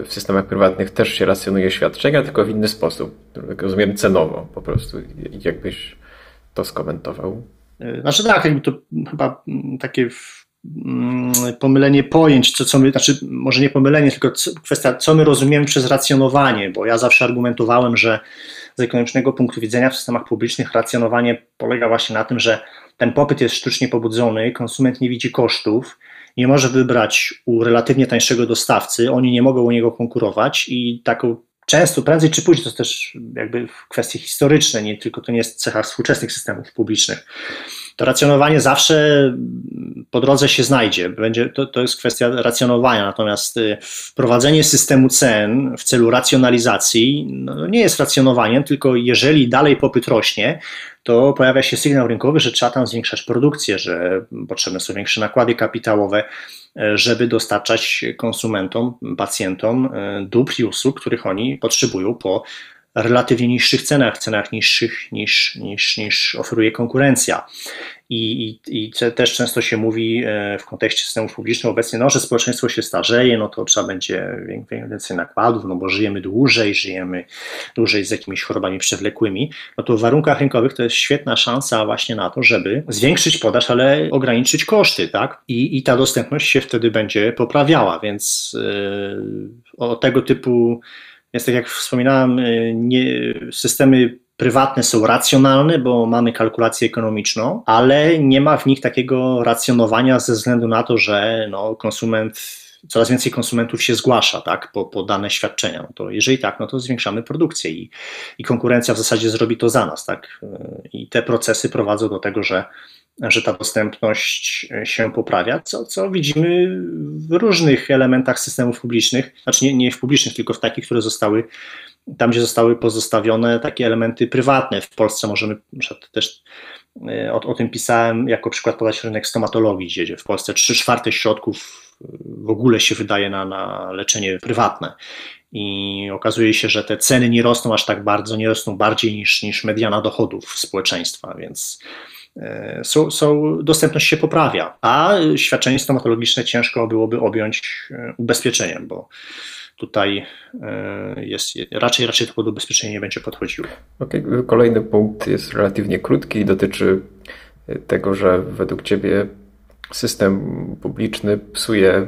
w systemach prywatnych też się racjonuje świadczenia, tylko w inny sposób. Rozumiem cenowo po prostu. Jakbyś to skomentował? Znaczy tak, jakby to chyba takie mm, pomylenie pojęć, co, co my, znaczy może nie pomylenie, tylko kwestia, co my rozumiemy przez racjonowanie, bo ja zawsze argumentowałem, że z ekonomicznego punktu widzenia w systemach publicznych racjonowanie polega właśnie na tym, że ten popyt jest sztucznie pobudzony, konsument nie widzi kosztów, nie może wybrać u relatywnie tańszego dostawcy, oni nie mogą u niego konkurować i taką często, prędzej czy później, to jest też jakby kwestie historyczne, nie tylko to nie jest cecha współczesnych systemów publicznych. To racjonowanie zawsze po drodze się znajdzie, będzie, to, to jest kwestia racjonowania, natomiast y, wprowadzenie systemu cen w celu racjonalizacji no, nie jest racjonowaniem, tylko jeżeli dalej popyt rośnie, to pojawia się sygnał rynkowy, że trzeba tam zwiększać produkcję, że potrzebne są większe nakłady kapitałowe, e, żeby dostarczać konsumentom, pacjentom e, dóbr i usług, których oni potrzebują po relatywnie niższych cenach, cenach niższych niż, niż, niż oferuje konkurencja. I, i, I też często się mówi e, w kontekście systemów publicznych obecnie, no, że społeczeństwo się starzeje, no to trzeba będzie więcej nakładów, no bo żyjemy dłużej, żyjemy dłużej z jakimiś chorobami przewlekłymi. No to w warunkach rynkowych to jest świetna szansa właśnie na to, żeby zwiększyć podaż, ale ograniczyć koszty, tak? I, i ta dostępność się wtedy będzie poprawiała, więc yy, o tego typu więc tak jak wspominałem, y, nie, systemy prywatne są racjonalne, bo mamy kalkulację ekonomiczną, ale nie ma w nich takiego racjonowania ze względu na to, że no, konsument coraz więcej konsumentów się zgłasza tak, po, po dane świadczenia. No to jeżeli tak, no to zwiększamy produkcję i, i konkurencja w zasadzie zrobi to za nas. Tak? I te procesy prowadzą do tego, że że ta dostępność się poprawia, co, co widzimy w różnych elementach systemów publicznych, znaczy nie, nie w publicznych, tylko w takich, które zostały, tam gdzie zostały pozostawione takie elementy prywatne. W Polsce możemy też e, o, o tym pisałem, jako przykład podać rynek stomatologii, gdzie w Polsce 3 czwarte środków w ogóle się wydaje na, na leczenie prywatne. I okazuje się, że te ceny nie rosną aż tak bardzo, nie rosną bardziej niż, niż mediana dochodów społeczeństwa, więc są, są, dostępność się poprawia, a świadczenie stomatologiczne ciężko byłoby objąć e, ubezpieczeniem, bo tutaj e, jest raczej, raczej to pod ubezpieczenie nie będzie podchodziło. Okay. Kolejny punkt jest relatywnie krótki i dotyczy tego, że według Ciebie system publiczny psuje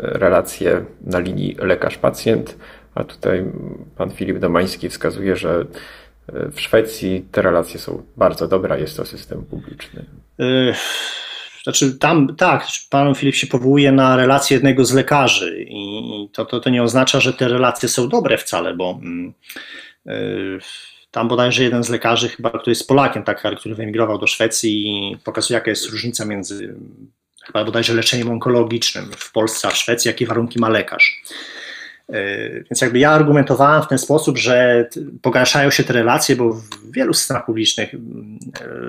relacje na linii lekarz-pacjent, a tutaj pan Filip Domański wskazuje, że w Szwecji te relacje są bardzo dobre, jest to system publiczny. E, znaczy tam, tak, pan Filip się powołuje na relacje jednego z lekarzy i to, to, to nie oznacza, że te relacje są dobre wcale, bo yy, tam bodajże jeden z lekarzy, chyba który jest Polakiem, tak, który wyemigrował do Szwecji i pokazuje, jaka jest różnica między chyba bodajże leczeniem onkologicznym w Polsce a w Szwecji, jakie warunki ma lekarz. E, więc jakby ja argumentowałem w ten sposób, że pogarszają się te relacje, bo w wielu systemach publicznych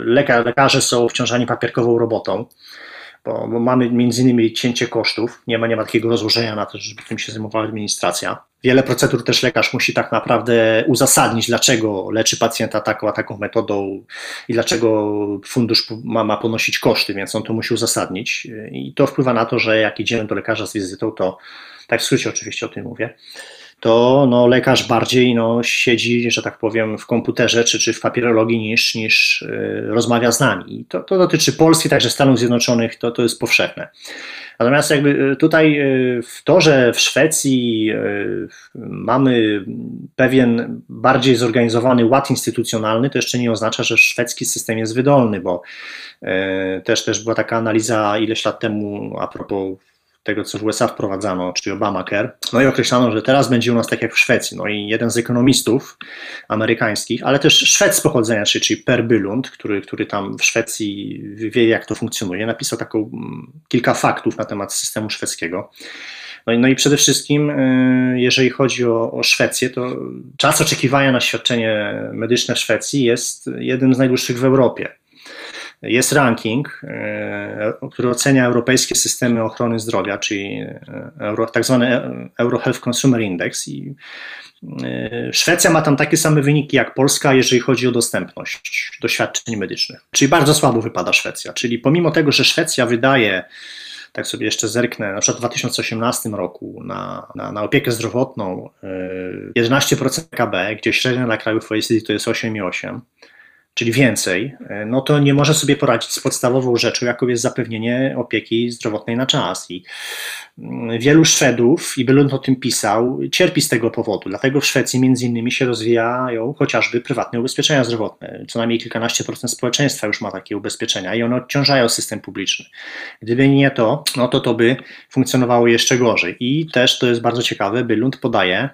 lekar, lekarze są wciążani papierkową robotą, bo, bo, mamy między innymi cięcie kosztów, nie ma, nie ma takiego rozłożenia na to, żeby tym się zajmowała administracja. Wiele procedur też lekarz musi tak naprawdę uzasadnić, dlaczego leczy pacjenta taką a taką metodą i dlaczego fundusz ma, ma ponosić koszty, więc on to musi uzasadnić i to wpływa na to, że jak idziemy do lekarza z wizytą, to tak w skrócie oczywiście o tym mówię, to no, lekarz bardziej no, siedzi, że tak powiem, w komputerze czy, czy w papierologii niż, niż yy, rozmawia z nami. I to, to dotyczy Polski, także Stanów Zjednoczonych, to, to jest powszechne. Natomiast jakby y, tutaj y, w to, że w Szwecji y, mamy pewien bardziej zorganizowany ład instytucjonalny, to jeszcze nie oznacza, że szwedzki system jest wydolny, bo też, też była taka analiza ileś lat temu a propos tego, co w USA wprowadzano, czyli Obamacare. No i określano, że teraz będzie u nas tak jak w Szwecji. No i jeden z ekonomistów amerykańskich, ale też Szwed z pochodzenia, czyli Per Bylund, który, który tam w Szwecji wie, jak to funkcjonuje, napisał taką mm, kilka faktów na temat systemu szwedzkiego. No i, no i przede wszystkim, y, jeżeli chodzi o, o Szwecję, to czas oczekiwania na świadczenie medyczne w Szwecji jest jednym z najdłuższych w Europie. Jest ranking, e, który ocenia europejskie systemy ochrony zdrowia, czyli Euro, tak zwany Euro Health Consumer Index i Szwecja ma tam takie same wyniki jak Polska, jeżeli chodzi o dostępność do świadczeń medycznych. Czyli bardzo słabo wypada Szwecja. Czyli pomimo tego, że Szwecja wydaje tak sobie jeszcze zerknę, na przykład w 2018 roku na, na, na opiekę zdrowotną 11% KB, gdzie średnia dla krajów OECD to jest 8,8%, czyli więcej, no to nie może sobie poradzić z podstawową rzeczą, jaką jest zapewnienie opieki zdrowotnej na czas. I mm, wielu Szwedów, i Bylund o tym pisał, cierpi z tego powodu. Dlatego w Szwecji między innymi się rozwijają chociażby prywatne ubezpieczenia zdrowotne. Co najmniej kilkanaście procent społeczeństwa już ma takie ubezpieczenia i one odciążają system publiczny. Gdyby nie to, no to to by funkcjonowało jeszcze gorzej. I też to jest bardzo ciekawe, Bylund podaje,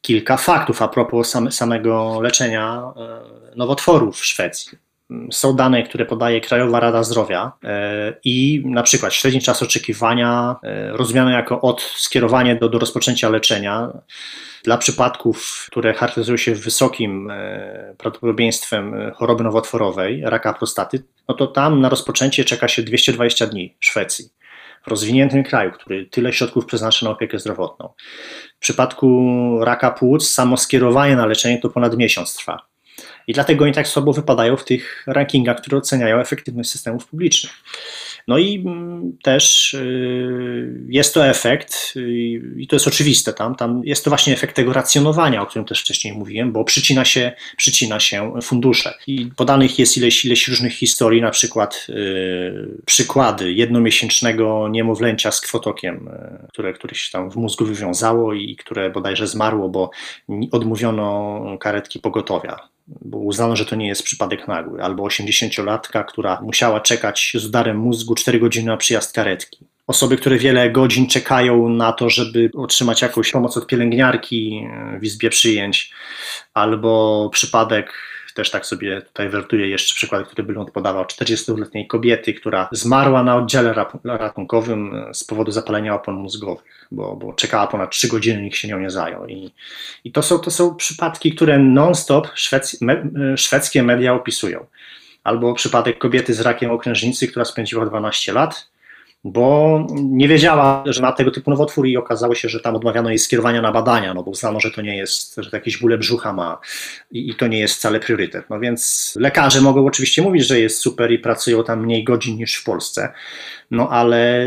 kilka faktów a propos same, samego leczenia e, nowotworów w Szwecji. Są dane, które podaje Krajowa Rada Zdrowia e, i na przykład średni czas oczekiwania e, rozumiany jako od skierowania do, do rozpoczęcia leczenia dla przypadków, które charakteryzują się wysokim prawdopodobieństwem choroby nowotworowej, raka prostaty, no to tam na rozpoczęcie czeka się 220 dni w Szwecji rozwiniętym kraju, który tyle środków przeznacza na opiekę zdrowotną. W przypadku raka płuc samo skierowanie na leczenie to ponad miesiąc trwa. I dlatego oni tak słabo wypadają w tych rankingach, które oceniają efektywność systemów publicznych. No i mm, też y, jest to efekt, i to jest oczywiste tam, tam jest to właśnie efekt tego racjonowania, o którym też wcześniej mówiłem, bo przycina się, przycina się fundusze. I podanych jest ileś, ileś różnych historii, na przykład yy, przykłady jednomiesięcznego niemowlęcia z kwotokiem, yy, które, które się tam w mózgu wywiązało i które bodajże zmarło, bo odmówiono karetki pogotowia bo uznano, że to nie jest przypadek nagły, albo 80-latka, która musiała czekać z udarem mózgu 4 godziny na przyjazd karetki. Osoby, które wiele godzin czekają na to, żeby otrzymać jakąś pomoc od pielęgniarki w izbie przyjęć, albo przypadek też tak sobie tutaj wertuję jeszcze przykład, który Bylund podawał, 40-letniej kobiety, która zmarła na oddziale ratunkowym z powodu zapalenia opon mózgowych, bo, bo czekała ponad 3 godziny, nikt się nią nie zajął. I, i to, są, to są przypadki, które non-stop szwec, me, szwedzkie media opisują. Albo przypadek kobiety z rakiem okrężnicy, która spędziła 12 lat, bo nie wiedziała, że ma tego typu nowotwór i okazało się, że tam odmawiano jej skierowania na badania, no bo uznano, że to nie jest, że to jakieś bóle brzucha ma i, i, to nie jest wcale priorytet. No więc lekarze mogą oczywiście mówić, że jest super i pracują tam mniej godzin niż w Polsce, no ale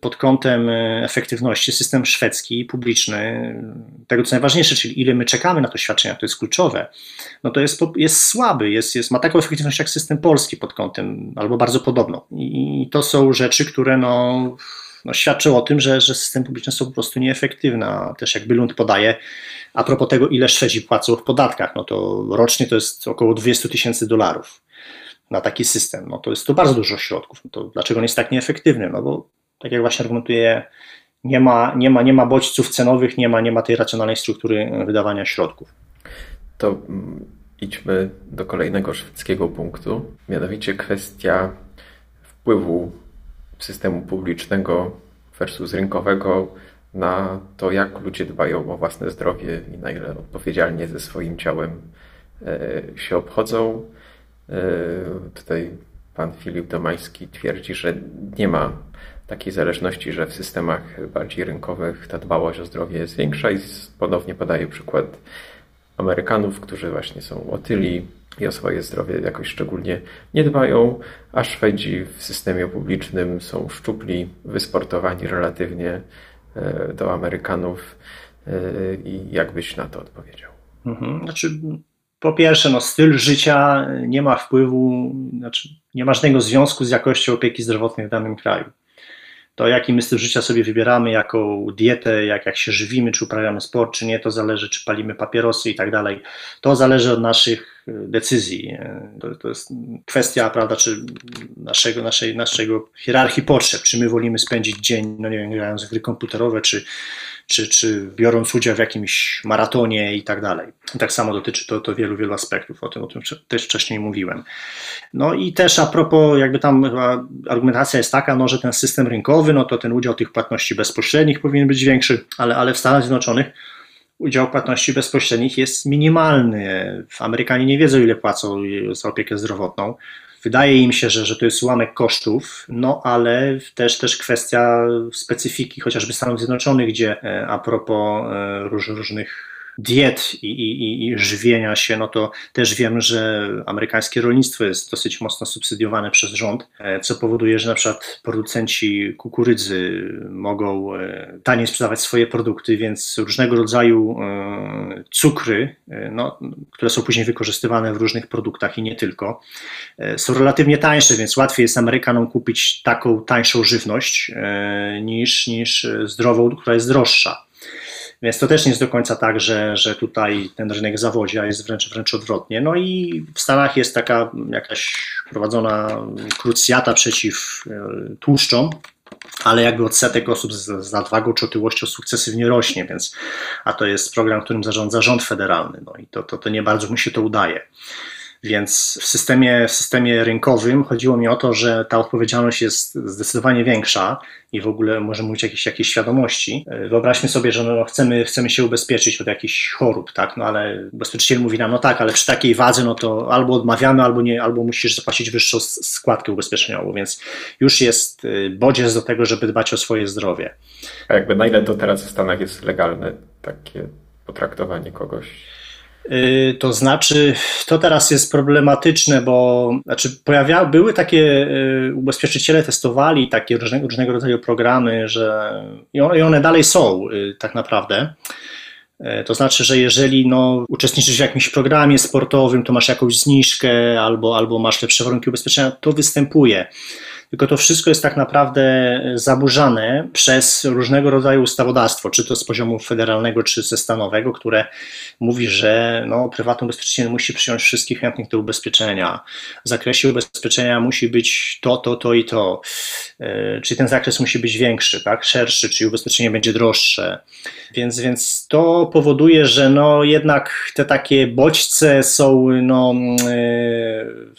pod kątem efektywności system szwedzki, publiczny, tego co najważniejsze, czyli ile my czekamy na to świadczenia, to jest kluczowe, no to jest, jest słaby, jest, jest, ma taką efektywność jak system polski pod kątem, albo bardzo podobną. I to są rzeczy, które no, no świadczą o tym, że, że systemy publiczne są po prostu nieefektywne. Też jak Bylund podaje, a propos tego, ile Szwedzi płacą w podatkach, no to rocznie to jest około 200 tysięcy dolarów na taki system. No to jest to bardzo dużo środków. No to dlaczego on jest tak nieefektywny? No bo tak jak właśnie argumentuje, nie ma, nie ma, nie ma bodźców cenowych, nie ma, nie ma tej racjonalnej struktury wydawania środków. To mm, idźmy do kolejnego szwedzkiego punktu, mianowicie kwestia wpływu systemu publicznego versus rynkowego na to, jak ludzie dbają o własne zdrowie i na ile odpowiedzialnie ze swoim ciałem e, się obchodzą. E, tutaj pan Filip Domański twierdzi, że nie ma takiej zależności, że w systemach bardziej rynkowych ta dbałość o zdrowie jest większa i ponownie podaje przykład Amerykanów, którzy właśnie są otyli i o swoje zdrowie jakoś szczególnie nie dbają, a Szwedzi w systemie publicznym są szczupli, wysportowani relatywnie e, do Amerykanów. E, I jak byś na to odpowiedział? Mhm. Znaczy, po pierwsze, no, styl życia nie ma wpływu, znaczy nie ma żadnego związku z jakością opieki zdrowotnej w danym kraju to jaki my styl życia sobie wybieramy, jaką dietę, jak, jak się żywimy, czy uprawiamy sport, czy nie, to zależy, czy palimy papierosy i tak dalej. To zależy od naszych decyzji. To, to jest kwestia, prawda, czy naszego, naszej, naszego hierarchii potrzeb, czy my wolimy spędzić dzień, no nie wiem, grając w gry komputerowe, czy czy, czy biorąc udział w jakimś maratonie i tak dalej. Tak samo dotyczy to, to wielu, wielu aspektów, o tym, o tym też wcześniej mówiłem. No i też a propos, jakby tam argumentacja jest taka, no, że ten system rynkowy, no to ten udział tych płatności bezpośrednich powinien być większy, ale, ale w Stanach Zjednoczonych udział płatności bezpośrednich jest minimalny. Amerykanie nie wiedzą, ile płacą za opiekę zdrowotną. Wydaje im się, że, że to jest ułamek kosztów, no ale też, też kwestia specyfiki chociażby Stanów Zjednoczonych, gdzie e, a propos e, róż, różnych diet i, i, i żywienia się, no to też wiem, że amerykańskie rolnictwo jest dosyć mocno subsydiowane przez rząd, e, co powoduje, że na przykład producenci kukurydzy mogą e, taniej sprzedawać swoje produkty, więc różnego rodzaju e, cukry, no, które są później wykorzystywane w różnych produktach i nie tylko, są relatywnie tańsze, więc łatwiej jest Amerykanom kupić taką tańszą żywność niż, niż zdrową, która jest droższa. Więc to też nie jest do końca tak, że, że tutaj ten rynek zawodzi, a jest wręcz, wręcz odwrotnie. No i w Stanach jest taka jakaś prowadzona krucjata przeciw e, tłuszczom, ale jakby odsetek osób z, z nadwagą czy otyłością sukcesywnie rośnie, więc a to jest program, którym zarządza rząd federalny, no i to, to, to nie bardzo mu się to udaje. Więc w systemie, w systemie rynkowym chodziło mi o to, że ta odpowiedzialność jest zdecydowanie większa i w ogóle możemy mówić o jakiejś, jakiejś świadomości. Wyobraźmy sobie, że no chcemy, chcemy się ubezpieczyć od jakichś chorób, tak? no ale ubezpieczyciel mówi nam, no tak, ale przy takiej wadze, no to albo odmawiamy, albo nie, albo musisz zapłacić wyższą składkę ubezpieczeniową, więc już jest y, bodziec do tego, żeby dbać o swoje zdrowie. A jakby na ile to teraz w Stanach jest legalne, takie potraktowanie kogoś? Y, to znaczy, to teraz jest problematyczne, bo znaczy pojawia, były takie y, ubezpieczyciele testowali takie różnego, różnego rodzaju programy, że i one, i one dalej są y, tak naprawdę. To znaczy, że jeżeli no, uczestniczysz w jakimś programie sportowym, to masz jakąś zniżkę albo, albo masz lepsze warunki ubezpieczenia, to występuje tylko to wszystko jest tak naprawdę zaburzane przez różnego rodzaju ustawodawstwo, czy to z poziomu federalnego, czy ze stanowego, które mówi, że no, prywatny ubezpieczyciel musi przyjąć wszystkich chętnych do ubezpieczenia. W zakresie ubezpieczenia musi być to, to, to i to. E, czyli ten zakres musi być większy, tak? szerszy, czyli ubezpieczenie będzie droższe. Więc, więc to powoduje, że no, jednak te takie bodźce są no, yy,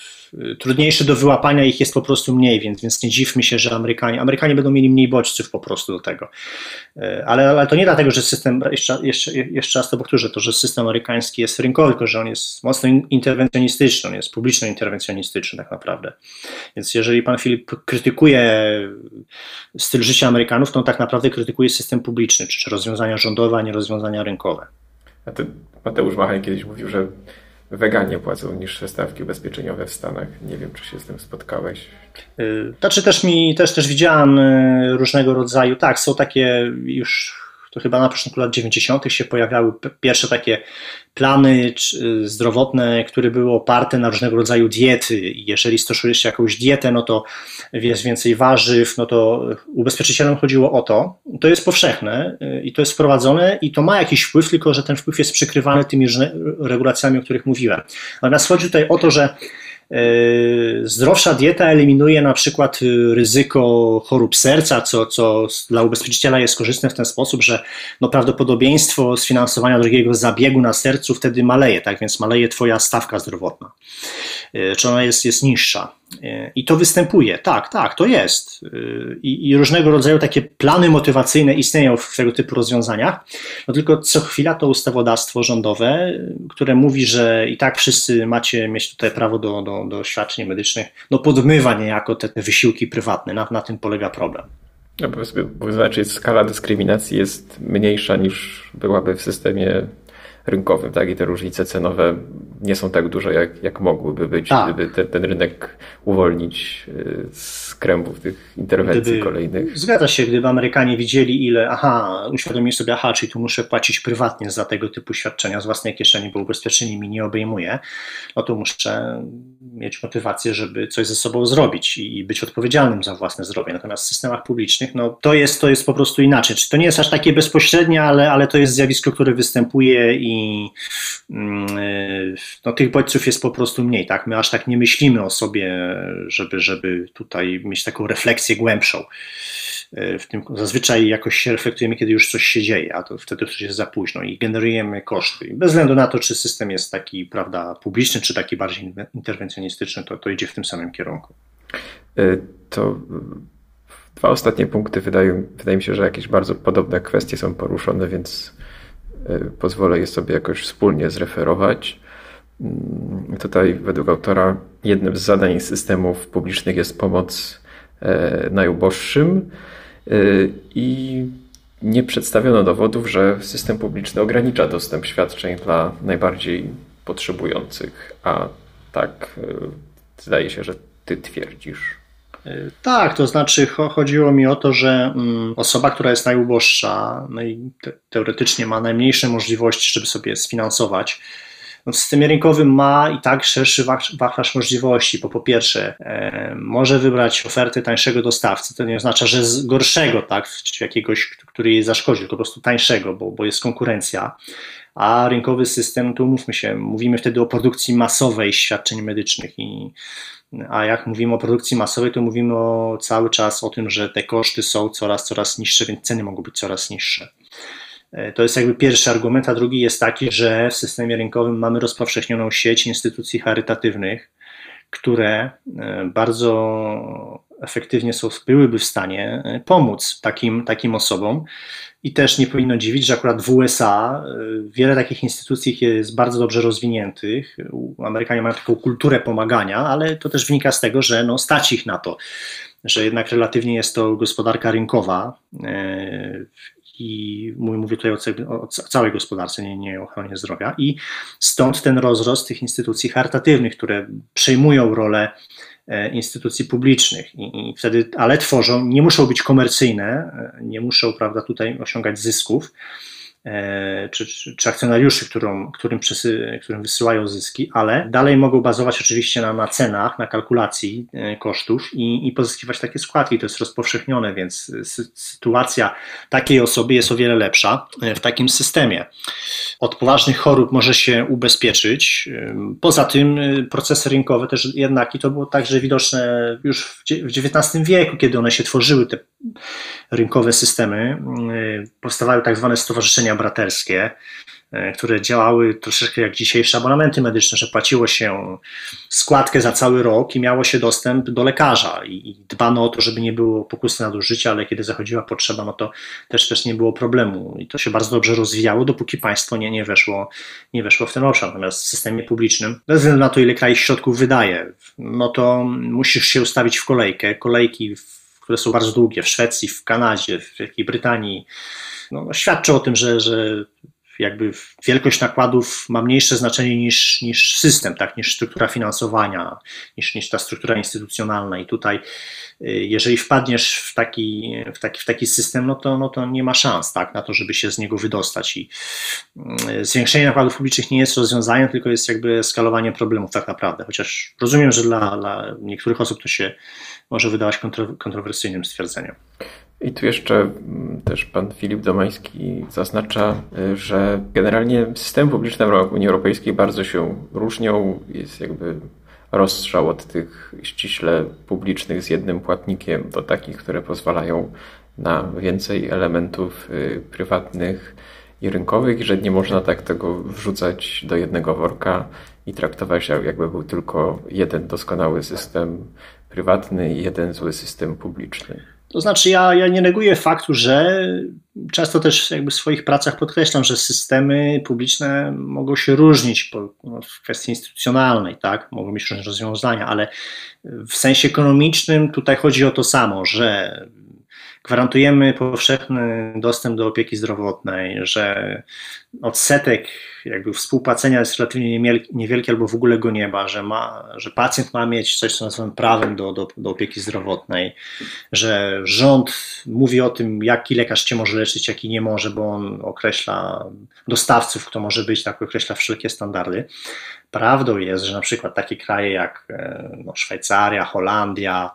trudniejsze do wyłapania ich jest po prostu mniej, więc, więc nie dziwmy się, że Amerykanie, Amerykanie będą mieli mniej bodźców po prostu do tego. E, ale, ale to nie dlatego, że system, jeszcze, jeszcze, jeszcze raz to powtórzę, to, że system amerykański jest rynkowy, tylko że on jest mocno interwencjonistyczny, on jest publiczno-interwencjonistyczny tak naprawdę. Więc jeżeli pan Filip krytykuje styl życia Amerykanów, to on tak naprawdę krytykuje system publiczny, czy, czy rozwiązania rządowe, a nie rozwiązania rynkowe. A ty, Mateusz Machaj kiedyś mówił, że weganie płacą niższe stawki ubezpieczeniowe w Stanach. Nie wiem, czy się z tym spotkałeś. Znaczy też mi, też, też widziałem y, różnego rodzaju, tak, są takie już to chyba na początku lat 90. się pojawiały pierwsze takie plany y, zdrowotne, które były oparte na różnego rodzaju diety. Jeżeli stosujesz jakąś dietę, no to jest więcej warzyw, no to ubezpieczycielom chodziło o to. To jest powszechne y, i to jest wprowadzone i to ma jakiś wpływ, tylko że ten wpływ jest przykrywany tymi regulacjami, o których mówiłem. Natomiast chodzi tutaj o to, że zdrowsza dieta eliminuje na przykład y, ryzyko chorób serca, co, co dla ubezpieczyciela jest korzystne w ten sposób, że no prawdopodobieństwo sfinansowania drugiego zabiegu na sercu wtedy maleje, tak więc maleje twoja stawka zdrowotna, e, czy ona jest, jest niższa. I to występuje, tak, tak, to jest. I, I, różnego rodzaju takie plany motywacyjne istnieją w tego typu rozwiązaniach. No tylko co chwila to ustawodawstwo rządowe, które mówi, że i tak wszyscy macie mieć tutaj prawo do, do, do świadczeń medycznych, no podmywa niejako te, te wysiłki prywatne. Na, na tym polega problem. No bo znaczy skala dyskryminacji jest mniejsza niż byłaby w systemie rynkowym, tak? I te różnice cenowe nie są tak duże, jak, jak mogłyby być, tak. gdyby te, ten rynek uwolnić y, z krębów tych interwencji gdyby, kolejnych. Zgadza się, gdyby Amerykanie widzieli, ile, aha, uświadomili sobie, aha, czyli tu muszę płacić prywatnie za tego typu świadczenia z własnej kieszeni, bo ubezpieczenie mi nie obejmuje, no to muszę mieć motywację, żeby coś ze sobą zrobić i być odpowiedzialnym za własne zdrowie. Natomiast w systemach publicznych, no to jest, to jest po prostu inaczej. Czy to nie jest aż takie bezpośrednie, ale, ale to jest zjawisko, które występuje i i mm, y, no, tych bodźców jest po prostu mniej. Tak? My aż tak nie myślimy o sobie, żeby, żeby tutaj mieć taką refleksję głębszą. Y, w tym zazwyczaj jakoś się reflektujemy, kiedy już coś się dzieje, a to wtedy już jest za późno i generujemy koszty. bez względu na to, czy system jest taki prawda, publiczny, czy taki bardziej interwencjonistyczny, to, to idzie w tym samym kierunku. Y, to dwa ostatnie punkty wydają, wydaje mi się, że jakieś bardzo podobne kwestie są poruszone, więc pozwolę je sobie jakoś wspólnie zreferować. Mm, tutaj według autora jednym z zadań systemów publicznych jest pomoc najuboższym i nie przedstawiono dowodów, że system publiczny ogranicza dostęp świadczeń dla najbardziej potrzebujących, a tak zdaje się, że ty twierdzisz. Tak, to znaczy chodziło mi o to, że mm, osoba, która jest najuboższa no i teoretycznie ma najmniejsze możliwości, żeby sobie sfinansować, no w systemie rynkowym ma i tak szerszy wachlarz możliwości, bo po pierwsze e, może wybrać ofertę tańszego dostawcy, to nie oznacza, że z gorszego, tak, czy jakiegoś, który jej zaszkodzi, tylko po prostu tańszego, bo, bo jest konkurencja, a rynkowy system, tu mówmy się, mówimy wtedy o produkcji masowej świadczeń medycznych i a jak mówimy o produkcji masowej, to mówimy o, cały czas o tym, że te koszty są coraz, coraz niższe, więc ceny mogą być coraz niższe. E, to jest jakby pierwszy argument, a drugi jest taki, że w systemie rynkowym mamy rozpowszechnioną sieć instytucji charytatywnych, które e, bardzo efektywnie są, byłyby w stanie e, pomóc takim, takim osobom. I też nie powinno dziwić, że akurat w USA wiele takich instytucji jest bardzo dobrze rozwiniętych. Amerykanie mają taką kulturę pomagania, ale to też wynika z tego, że no, stać ich na to, że jednak relatywnie jest to gospodarka rynkowa i mówię tutaj o, całej gospodarce, nie, nie o ochronie zdrowia. I stąd ten rozrost tych instytucji charytatywnych, które przejmują rolę e, instytucji publicznych. I, i, wtedy, ale tworzą, nie muszą być komercyjne, e, nie muszą, prawda, tutaj osiągać zysków, E, czy, czy, czy akcjonariuszy, którym, którym, przesy, którym wysyłają zyski, ale dalej mogą bazować oczywiście na, na cenach, na kalkulacji e, kosztów i, i pozyskiwać takie składki. To jest rozpowszechnione, więc sytuacja takiej osoby jest o wiele lepsza e, w takim systemie. Od poważnych chorób może się ubezpieczyć. Poza tym procesy rynkowe też jednak, i to było także widoczne już w XIX wieku, kiedy one się tworzyły, te rynkowe systemy, powstawały tak zwane stowarzyszenia braterskie, e, które działały troszeczkę jak dzisiejsze abonamenty medyczne, że płaciło się składkę za cały rok i miało się dostęp do lekarza i, dbano o to, żeby nie było pokusy nadużycia, ale kiedy zachodziła potrzeba, no to też, też nie było problemu i to się bardzo dobrze rozwijało, dopóki państwo nie, nie, weszło, nie weszło w ten obszar. Natomiast w systemie publicznym, bez względu na to, ile kraj środków wydaje, no to musisz się ustawić w kolejkę. Kolejki, które są bardzo długie w Szwecji, w Kanadzie, w Wielkiej Brytanii, no, no, świadczy o tym, że, że jakby wielkość nakładów ma mniejsze znaczenie niż, niż system, tak, niż struktura finansowania, niż, niż ta struktura instytucjonalna. I tutaj, y, jeżeli wpadniesz w taki, w taki, w taki system, no to, no to nie ma szans tak, na to, żeby się z niego wydostać. I y, zwiększenie nakładów publicznych nie jest rozwiązaniem, tylko jest jakby skalowanie problemów tak naprawdę. Chociaż rozumiem, że dla, dla niektórych osób to się może wydawać kontrowersyjnym stwierdzeniem. I tu jeszcze mm, też pan Filip Domański zaznacza, y, że generalnie systemy publiczne w Unii Europejskiej bardzo się różnią. Jest jakby rozstrzał od tych ściśle publicznych z jednym płatnikiem do takich, które pozwalają na więcej elementów y, prywatnych i rynkowych, że nie można tak tego wrzucać do jednego worka i traktować, jakby był tylko jeden doskonały system prywatny i jeden zły system publiczny. To znaczy, ja, ja nie neguję faktu, że często też jakby w swoich pracach podkreślam, że systemy publiczne mogą się różnić po, no, w kwestii instytucjonalnej, tak? Mogą mieć różne rozwiązania, ale w sensie ekonomicznym tutaj chodzi o to samo, że gwarantujemy powszechny dostęp do opieki zdrowotnej, że odsetek jakby współpłacenia jest relatywnie niewielki albo w ogóle go nie ma, że, ma, że pacjent ma mieć coś, co nazywamy prawem do, do, do opieki zdrowotnej, że rząd mówi o tym, jaki lekarz cię może leczyć, jaki nie może, bo on określa dostawców, kto może być, tak określa wszelkie standardy. Prawdą jest, że na przykład takie kraje jak e, no, Szwajcaria, Holandia,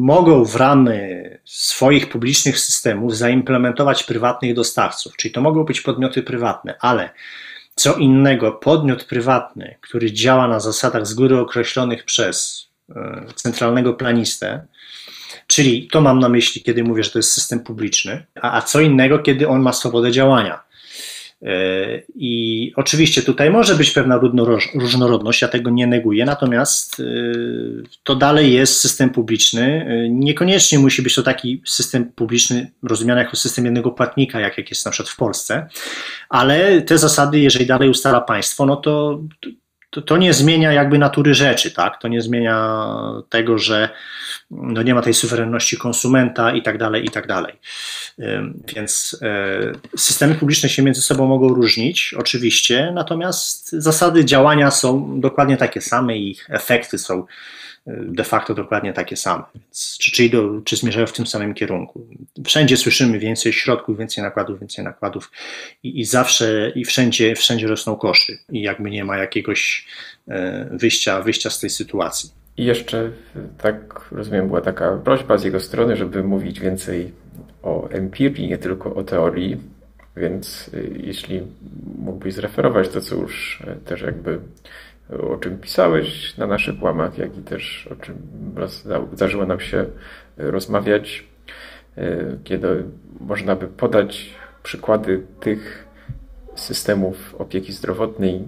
mogą w ramy swoich publicznych systemów zaimplementować prywatnych dostawców, czyli to mogą być podmioty prywatne, ale co innego podmiot prywatny, który działa na zasadach z góry określonych przez e, centralnego planistę, czyli to mam na myśli, kiedy mówię, że to jest system publiczny, a, a co innego, kiedy on ma swobodę działania. I oczywiście tutaj może być pewna różnorodność, ja tego nie neguję, natomiast to dalej jest system publiczny. Niekoniecznie musi być to taki system publiczny rozumiany jako system jednego płatnika, jak, jak jest na przykład w Polsce, ale te zasady, jeżeli dalej ustala państwo, no to to, to nie zmienia jakby natury rzeczy, tak? To nie zmienia tego, że no nie ma tej suwerenności konsumenta i tak dalej, i tak dalej. Więc e, systemy publiczne się między sobą mogą różnić, oczywiście, natomiast zasady działania są dokładnie takie same i ich efekty są de facto dokładnie takie same. Czy, czy, czy zmierzają w tym samym kierunku. Wszędzie słyszymy więcej środków, więcej nakładów, więcej nakładów i, i zawsze i wszędzie, wszędzie rosną koszty i jakby nie ma jakiegoś e, wyjścia, wyjścia z tej sytuacji. I jeszcze, tak rozumiem, była taka prośba z jego strony, żeby mówić więcej o empirii, nie tylko o teorii, więc e, jeśli mógłbyś zreferować to, co już e, też jakby o czym pisałeś na naszych łamach, jak i też o czym zdarzyło nam się rozmawiać, e, kiedy można by podać przykłady tych systemów opieki zdrowotnej,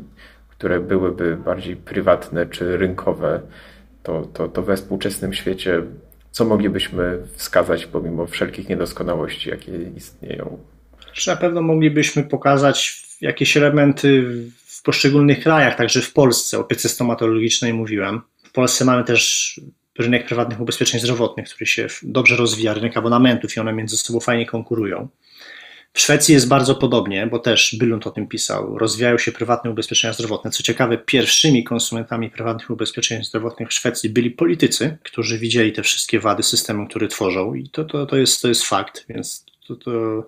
które byłyby bardziej prywatne czy rynkowe, to, to, to we współczesnym świecie, co moglibyśmy wskazać pomimo wszelkich niedoskonałości, jakie istnieją? Na pewno moglibyśmy pokazać jakieś elementy w poszczególnych krajach, także w Polsce, o opiece stomatologicznej mówiłem. W Polsce mamy też rynek prywatnych ubezpieczeń zdrowotnych, który się dobrze rozwija, rynek abonamentów i one między sobą fajnie konkurują. W Szwecji jest bardzo podobnie, bo też Bylund o tym pisał. Rozwijają się prywatne ubezpieczenia zdrowotne. Co ciekawe, pierwszymi konsumentami prywatnych ubezpieczeń zdrowotnych w Szwecji byli politycy, którzy widzieli te wszystkie wady systemu, który tworzą, i to, to, to, jest, to jest fakt, więc to, to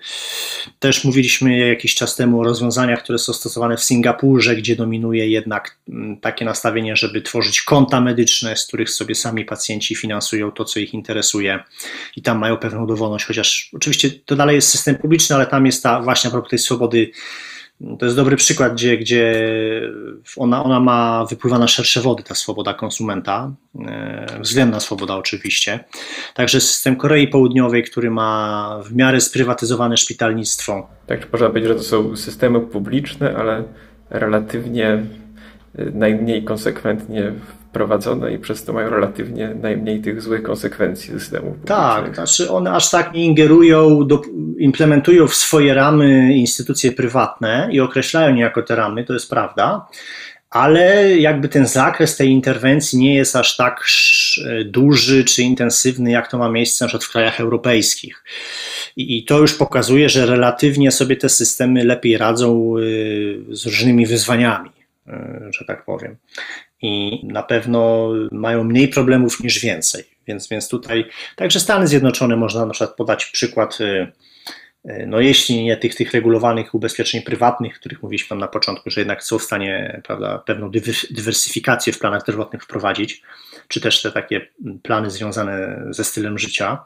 też mówiliśmy jakiś czas temu o rozwiązaniach, które są stosowane w Singapurze, gdzie dominuje jednak mm, takie nastawienie, żeby tworzyć konta medyczne, z których sobie sami pacjenci finansują to, co ich interesuje i tam mają pewną dowolność, chociaż oczywiście to dalej jest system publiczny, ale tam jest ta właśnie a propos tej swobody to jest dobry przykład, gdzie, gdzie ona, ona ma, wypływa na szersze wody, ta swoboda konsumenta, e, względna swoboda oczywiście. Także system Korei Południowej, który ma w miarę sprywatyzowane szpitalnictwo. Tak, można powiedzieć, że to są systemy publiczne, ale relatywnie e, najmniej konsekwentnie prowadzone i przez to mają relatywnie najmniej tych złych konsekwencji systemu. Tak, znaczy one aż tak nie ingerują, do, implementują w swoje ramy instytucje prywatne i określają niejako te ramy, to jest prawda, ale jakby ten zakres tej interwencji nie jest aż tak duży czy intensywny, jak to ma miejsce na przykład w krajach europejskich. I, to już pokazuje, że relatywnie sobie te systemy lepiej radzą y, z różnymi wyzwaniami y, że tak powiem i na pewno mają mniej problemów niż więcej. Więc, więc tutaj także Stany Zjednoczone można na przykład podać przykład, y, y, no jeśli nie tych, tych regulowanych ubezpieczeń prywatnych, których mówiliśmy na początku, że jednak są w stanie prawda, pewną dywersyfikację w planach zdrowotnych wprowadzić, czy też te takie plany związane ze stylem życia,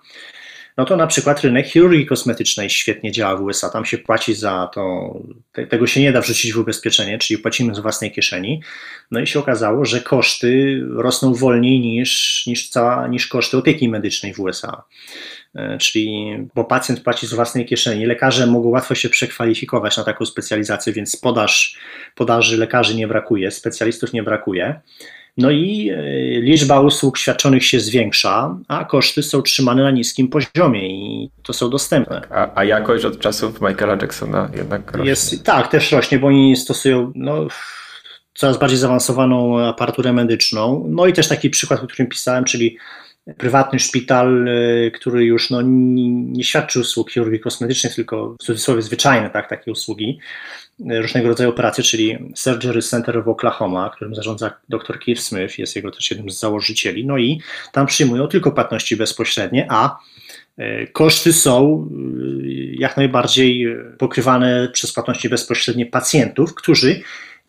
no to na przykład rynek chirurgii kosmetycznej świetnie działa w USA. Tam się płaci za to, tego się nie da wrzucić w ubezpieczenie, czyli płacimy z własnej kieszeni. No i się okazało, że koszty rosną wolniej niż, niż, cała, niż koszty opieki medycznej w USA. E, czyli, bo pacjent płaci z własnej kieszeni, lekarze mogą łatwo się przekwalifikować na taką specjalizację, więc podaż, podaży lekarzy nie brakuje, specjalistów nie brakuje. No i e, liczba usług świadczonych się zwiększa, a koszty są trzymane na niskim poziomie i to są dostępne. A, a jakość od czasów Michaela Jacksona jednak rośnie? Jest, tak, też rośnie, bo oni stosują no, coraz bardziej zaawansowaną aparaturę medyczną. No i też taki przykład, o którym pisałem, czyli prywatny szpital, e, który już no, nie, nie świadczy usług chirurgii kosmetycznej, tylko w cudzysłowie zwyczajne tak, takie usługi, różnego rodzaju operacje, czyli Surgery Center w Oklahoma, którym zarządza dr Keith Smith, jest jego też jednym z założycieli, no i tam przyjmują tylko płatności bezpośrednie, a e, koszty są e, jak najbardziej pokrywane przez płatności bezpośrednie pacjentów, którzy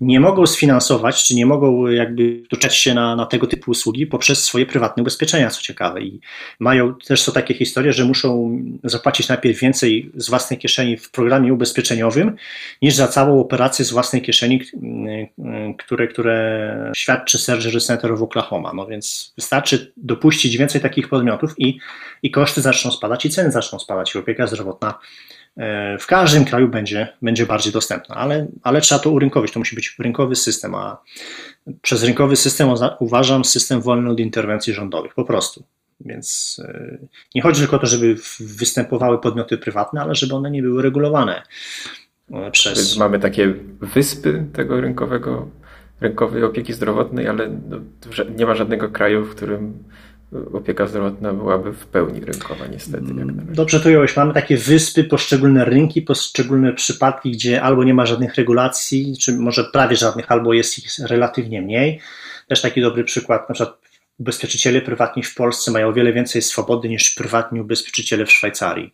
nie mogą sfinansować, czy nie mogą jakby doczekać się na, na tego typu usługi poprzez swoje prywatne ubezpieczenia, co ciekawe. I mają też są takie historie, że muszą zapłacić najpierw więcej z własnej kieszeni w programie ubezpieczeniowym, niż za całą operację z własnej kieszeni, które, które świadczy Surgery Center w Oklahoma. No więc wystarczy dopuścić więcej takich podmiotów i, i koszty zaczną spadać, i ceny zaczną spadać, i opieka zdrowotna w każdym kraju będzie, będzie bardziej dostępna, ale, ale trzeba to urynkowić. To musi być rynkowy system, a przez rynkowy system uważam system wolny od interwencji rządowych, po prostu. Więc e, nie chodzi tylko o to, żeby występowały podmioty prywatne, ale żeby one nie były regulowane e, przez. Więc mamy takie wyspy tego rynkowego, rynkowej opieki zdrowotnej, ale no, nie ma żadnego kraju, w którym opieka zdrowotna byłaby w pełni rynkowa, niestety. Dobrze to ująłeś. Mamy takie wyspy, poszczególne rynki, poszczególne przypadki, gdzie albo nie ma żadnych regulacji, czy może prawie żadnych, albo jest ich relatywnie mniej. Też taki dobry przykład, na przykład ubezpieczyciele prywatni w Polsce mają o wiele więcej swobody niż prywatni ubezpieczyciele w Szwajcarii.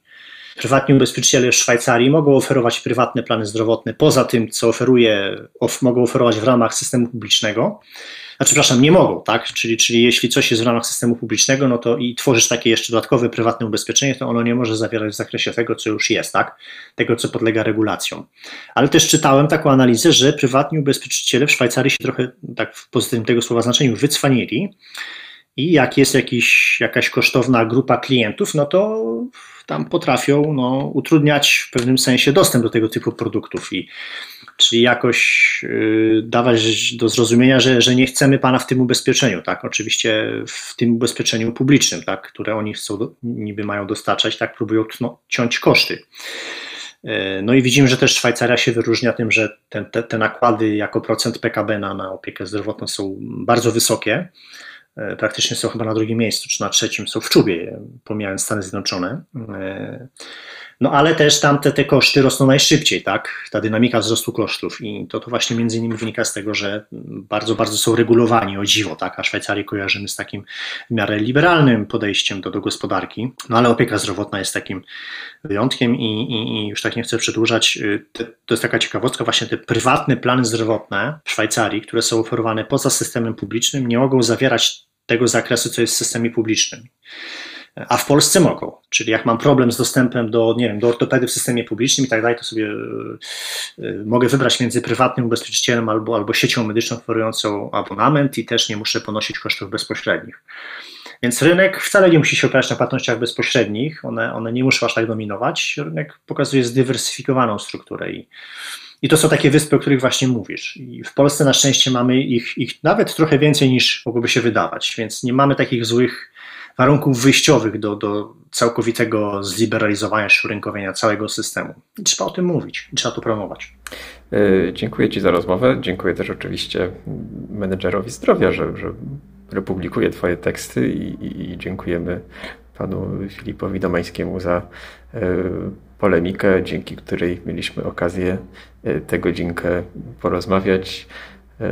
Prywatni ubezpieczyciele w Szwajcarii mogą oferować prywatne plany zdrowotne poza tym, co oferuje, of, mogą oferować w ramach systemu publicznego. Znaczy, przepraszam, nie mogą, tak? Czyli, czyli jeśli coś jest w ramach systemu publicznego, no to i tworzysz takie jeszcze dodatkowe prywatne ubezpieczenie, to ono nie może zawierać w zakresie tego, co już jest, tak? Tego, co podlega regulacjom. Ale też czytałem taką analizę, że prywatni ubezpieczyciele w Szwajcarii się trochę, tak w pozytywnym tego słowa znaczeniu, wycwanili i jak jest jakiś, jakaś kosztowna grupa klientów, no to tam potrafią no, utrudniać w pewnym sensie dostęp do tego typu produktów i czyli jakoś y, dawać do zrozumienia, że, że nie chcemy pana w tym ubezpieczeniu, tak? Oczywiście w tym ubezpieczeniu publicznym, tak? które oni chcą, niby mają dostarczać, tak? Próbują no, ciąć koszty. Y, no i widzimy, że też Szwajcaria się wyróżnia tym, że te, te, te nakłady jako procent PKB na, na opiekę zdrowotną są bardzo wysokie. Y, praktycznie są chyba na drugim miejscu, czy na trzecim są w czubie, pomijając Stany Zjednoczone. No ale też tam te, koszty rosną najszybciej, tak? Ta dynamika wzrostu kosztów i to, to właśnie między innymi wynika z tego, że bardzo, bardzo są regulowani o dziwo, tak? A Szwajcarię kojarzymy z takim w miarę liberalnym podejściem do, do gospodarki, no ale opieka zdrowotna jest takim wyjątkiem i, i, i już tak nie chcę przedłużać, y, to jest taka ciekawostka, właśnie te prywatne plany zdrowotne w Szwajcarii, które są oferowane poza systemem publicznym, nie mogą zawierać tego zakresu, co jest w systemie publicznym a w Polsce mogą. Czyli jak mam problem z dostępem do, nie wiem, do ortopedy w systemie publicznym i tak dalej, to sobie y, mogę wybrać między prywatnym ubezpieczycielem albo, albo siecią medyczną oferującą abonament i też nie muszę ponosić kosztów bezpośrednich. Więc rynek wcale nie musi się opierać na płatnościach bezpośrednich, one, one nie muszą aż tak dominować. Rynek pokazuje zdywersyfikowaną strukturę i, i to są takie wyspy, o których właśnie mówisz. I w Polsce na szczęście mamy ich, ich nawet trochę więcej niż mogłoby się wydawać, więc nie mamy takich złych warunków wyjściowych do, do całkowitego zliberalizowania czy całego systemu. I trzeba o tym mówić, trzeba to promować. E, dziękuję Ci za rozmowę. Dziękuję też oczywiście menedżerowi zdrowia, że, że republikuje Twoje teksty i, i, i dziękujemy panu Filipowi Domańskiemu za e, polemikę, dzięki której mieliśmy okazję e, tę godzinkę porozmawiać. E,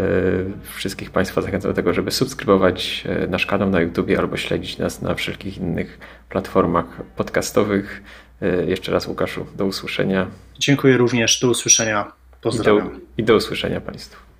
wszystkich Państwa zachęcam do tego, żeby subskrybować e, nasz kanał na YouTube albo śledzić nas na wszelkich innych platformach podcastowych. E, jeszcze raz Łukaszu, do usłyszenia. Dziękuję również, do usłyszenia. Pozdrawiam. I do, i do usłyszenia Państwu.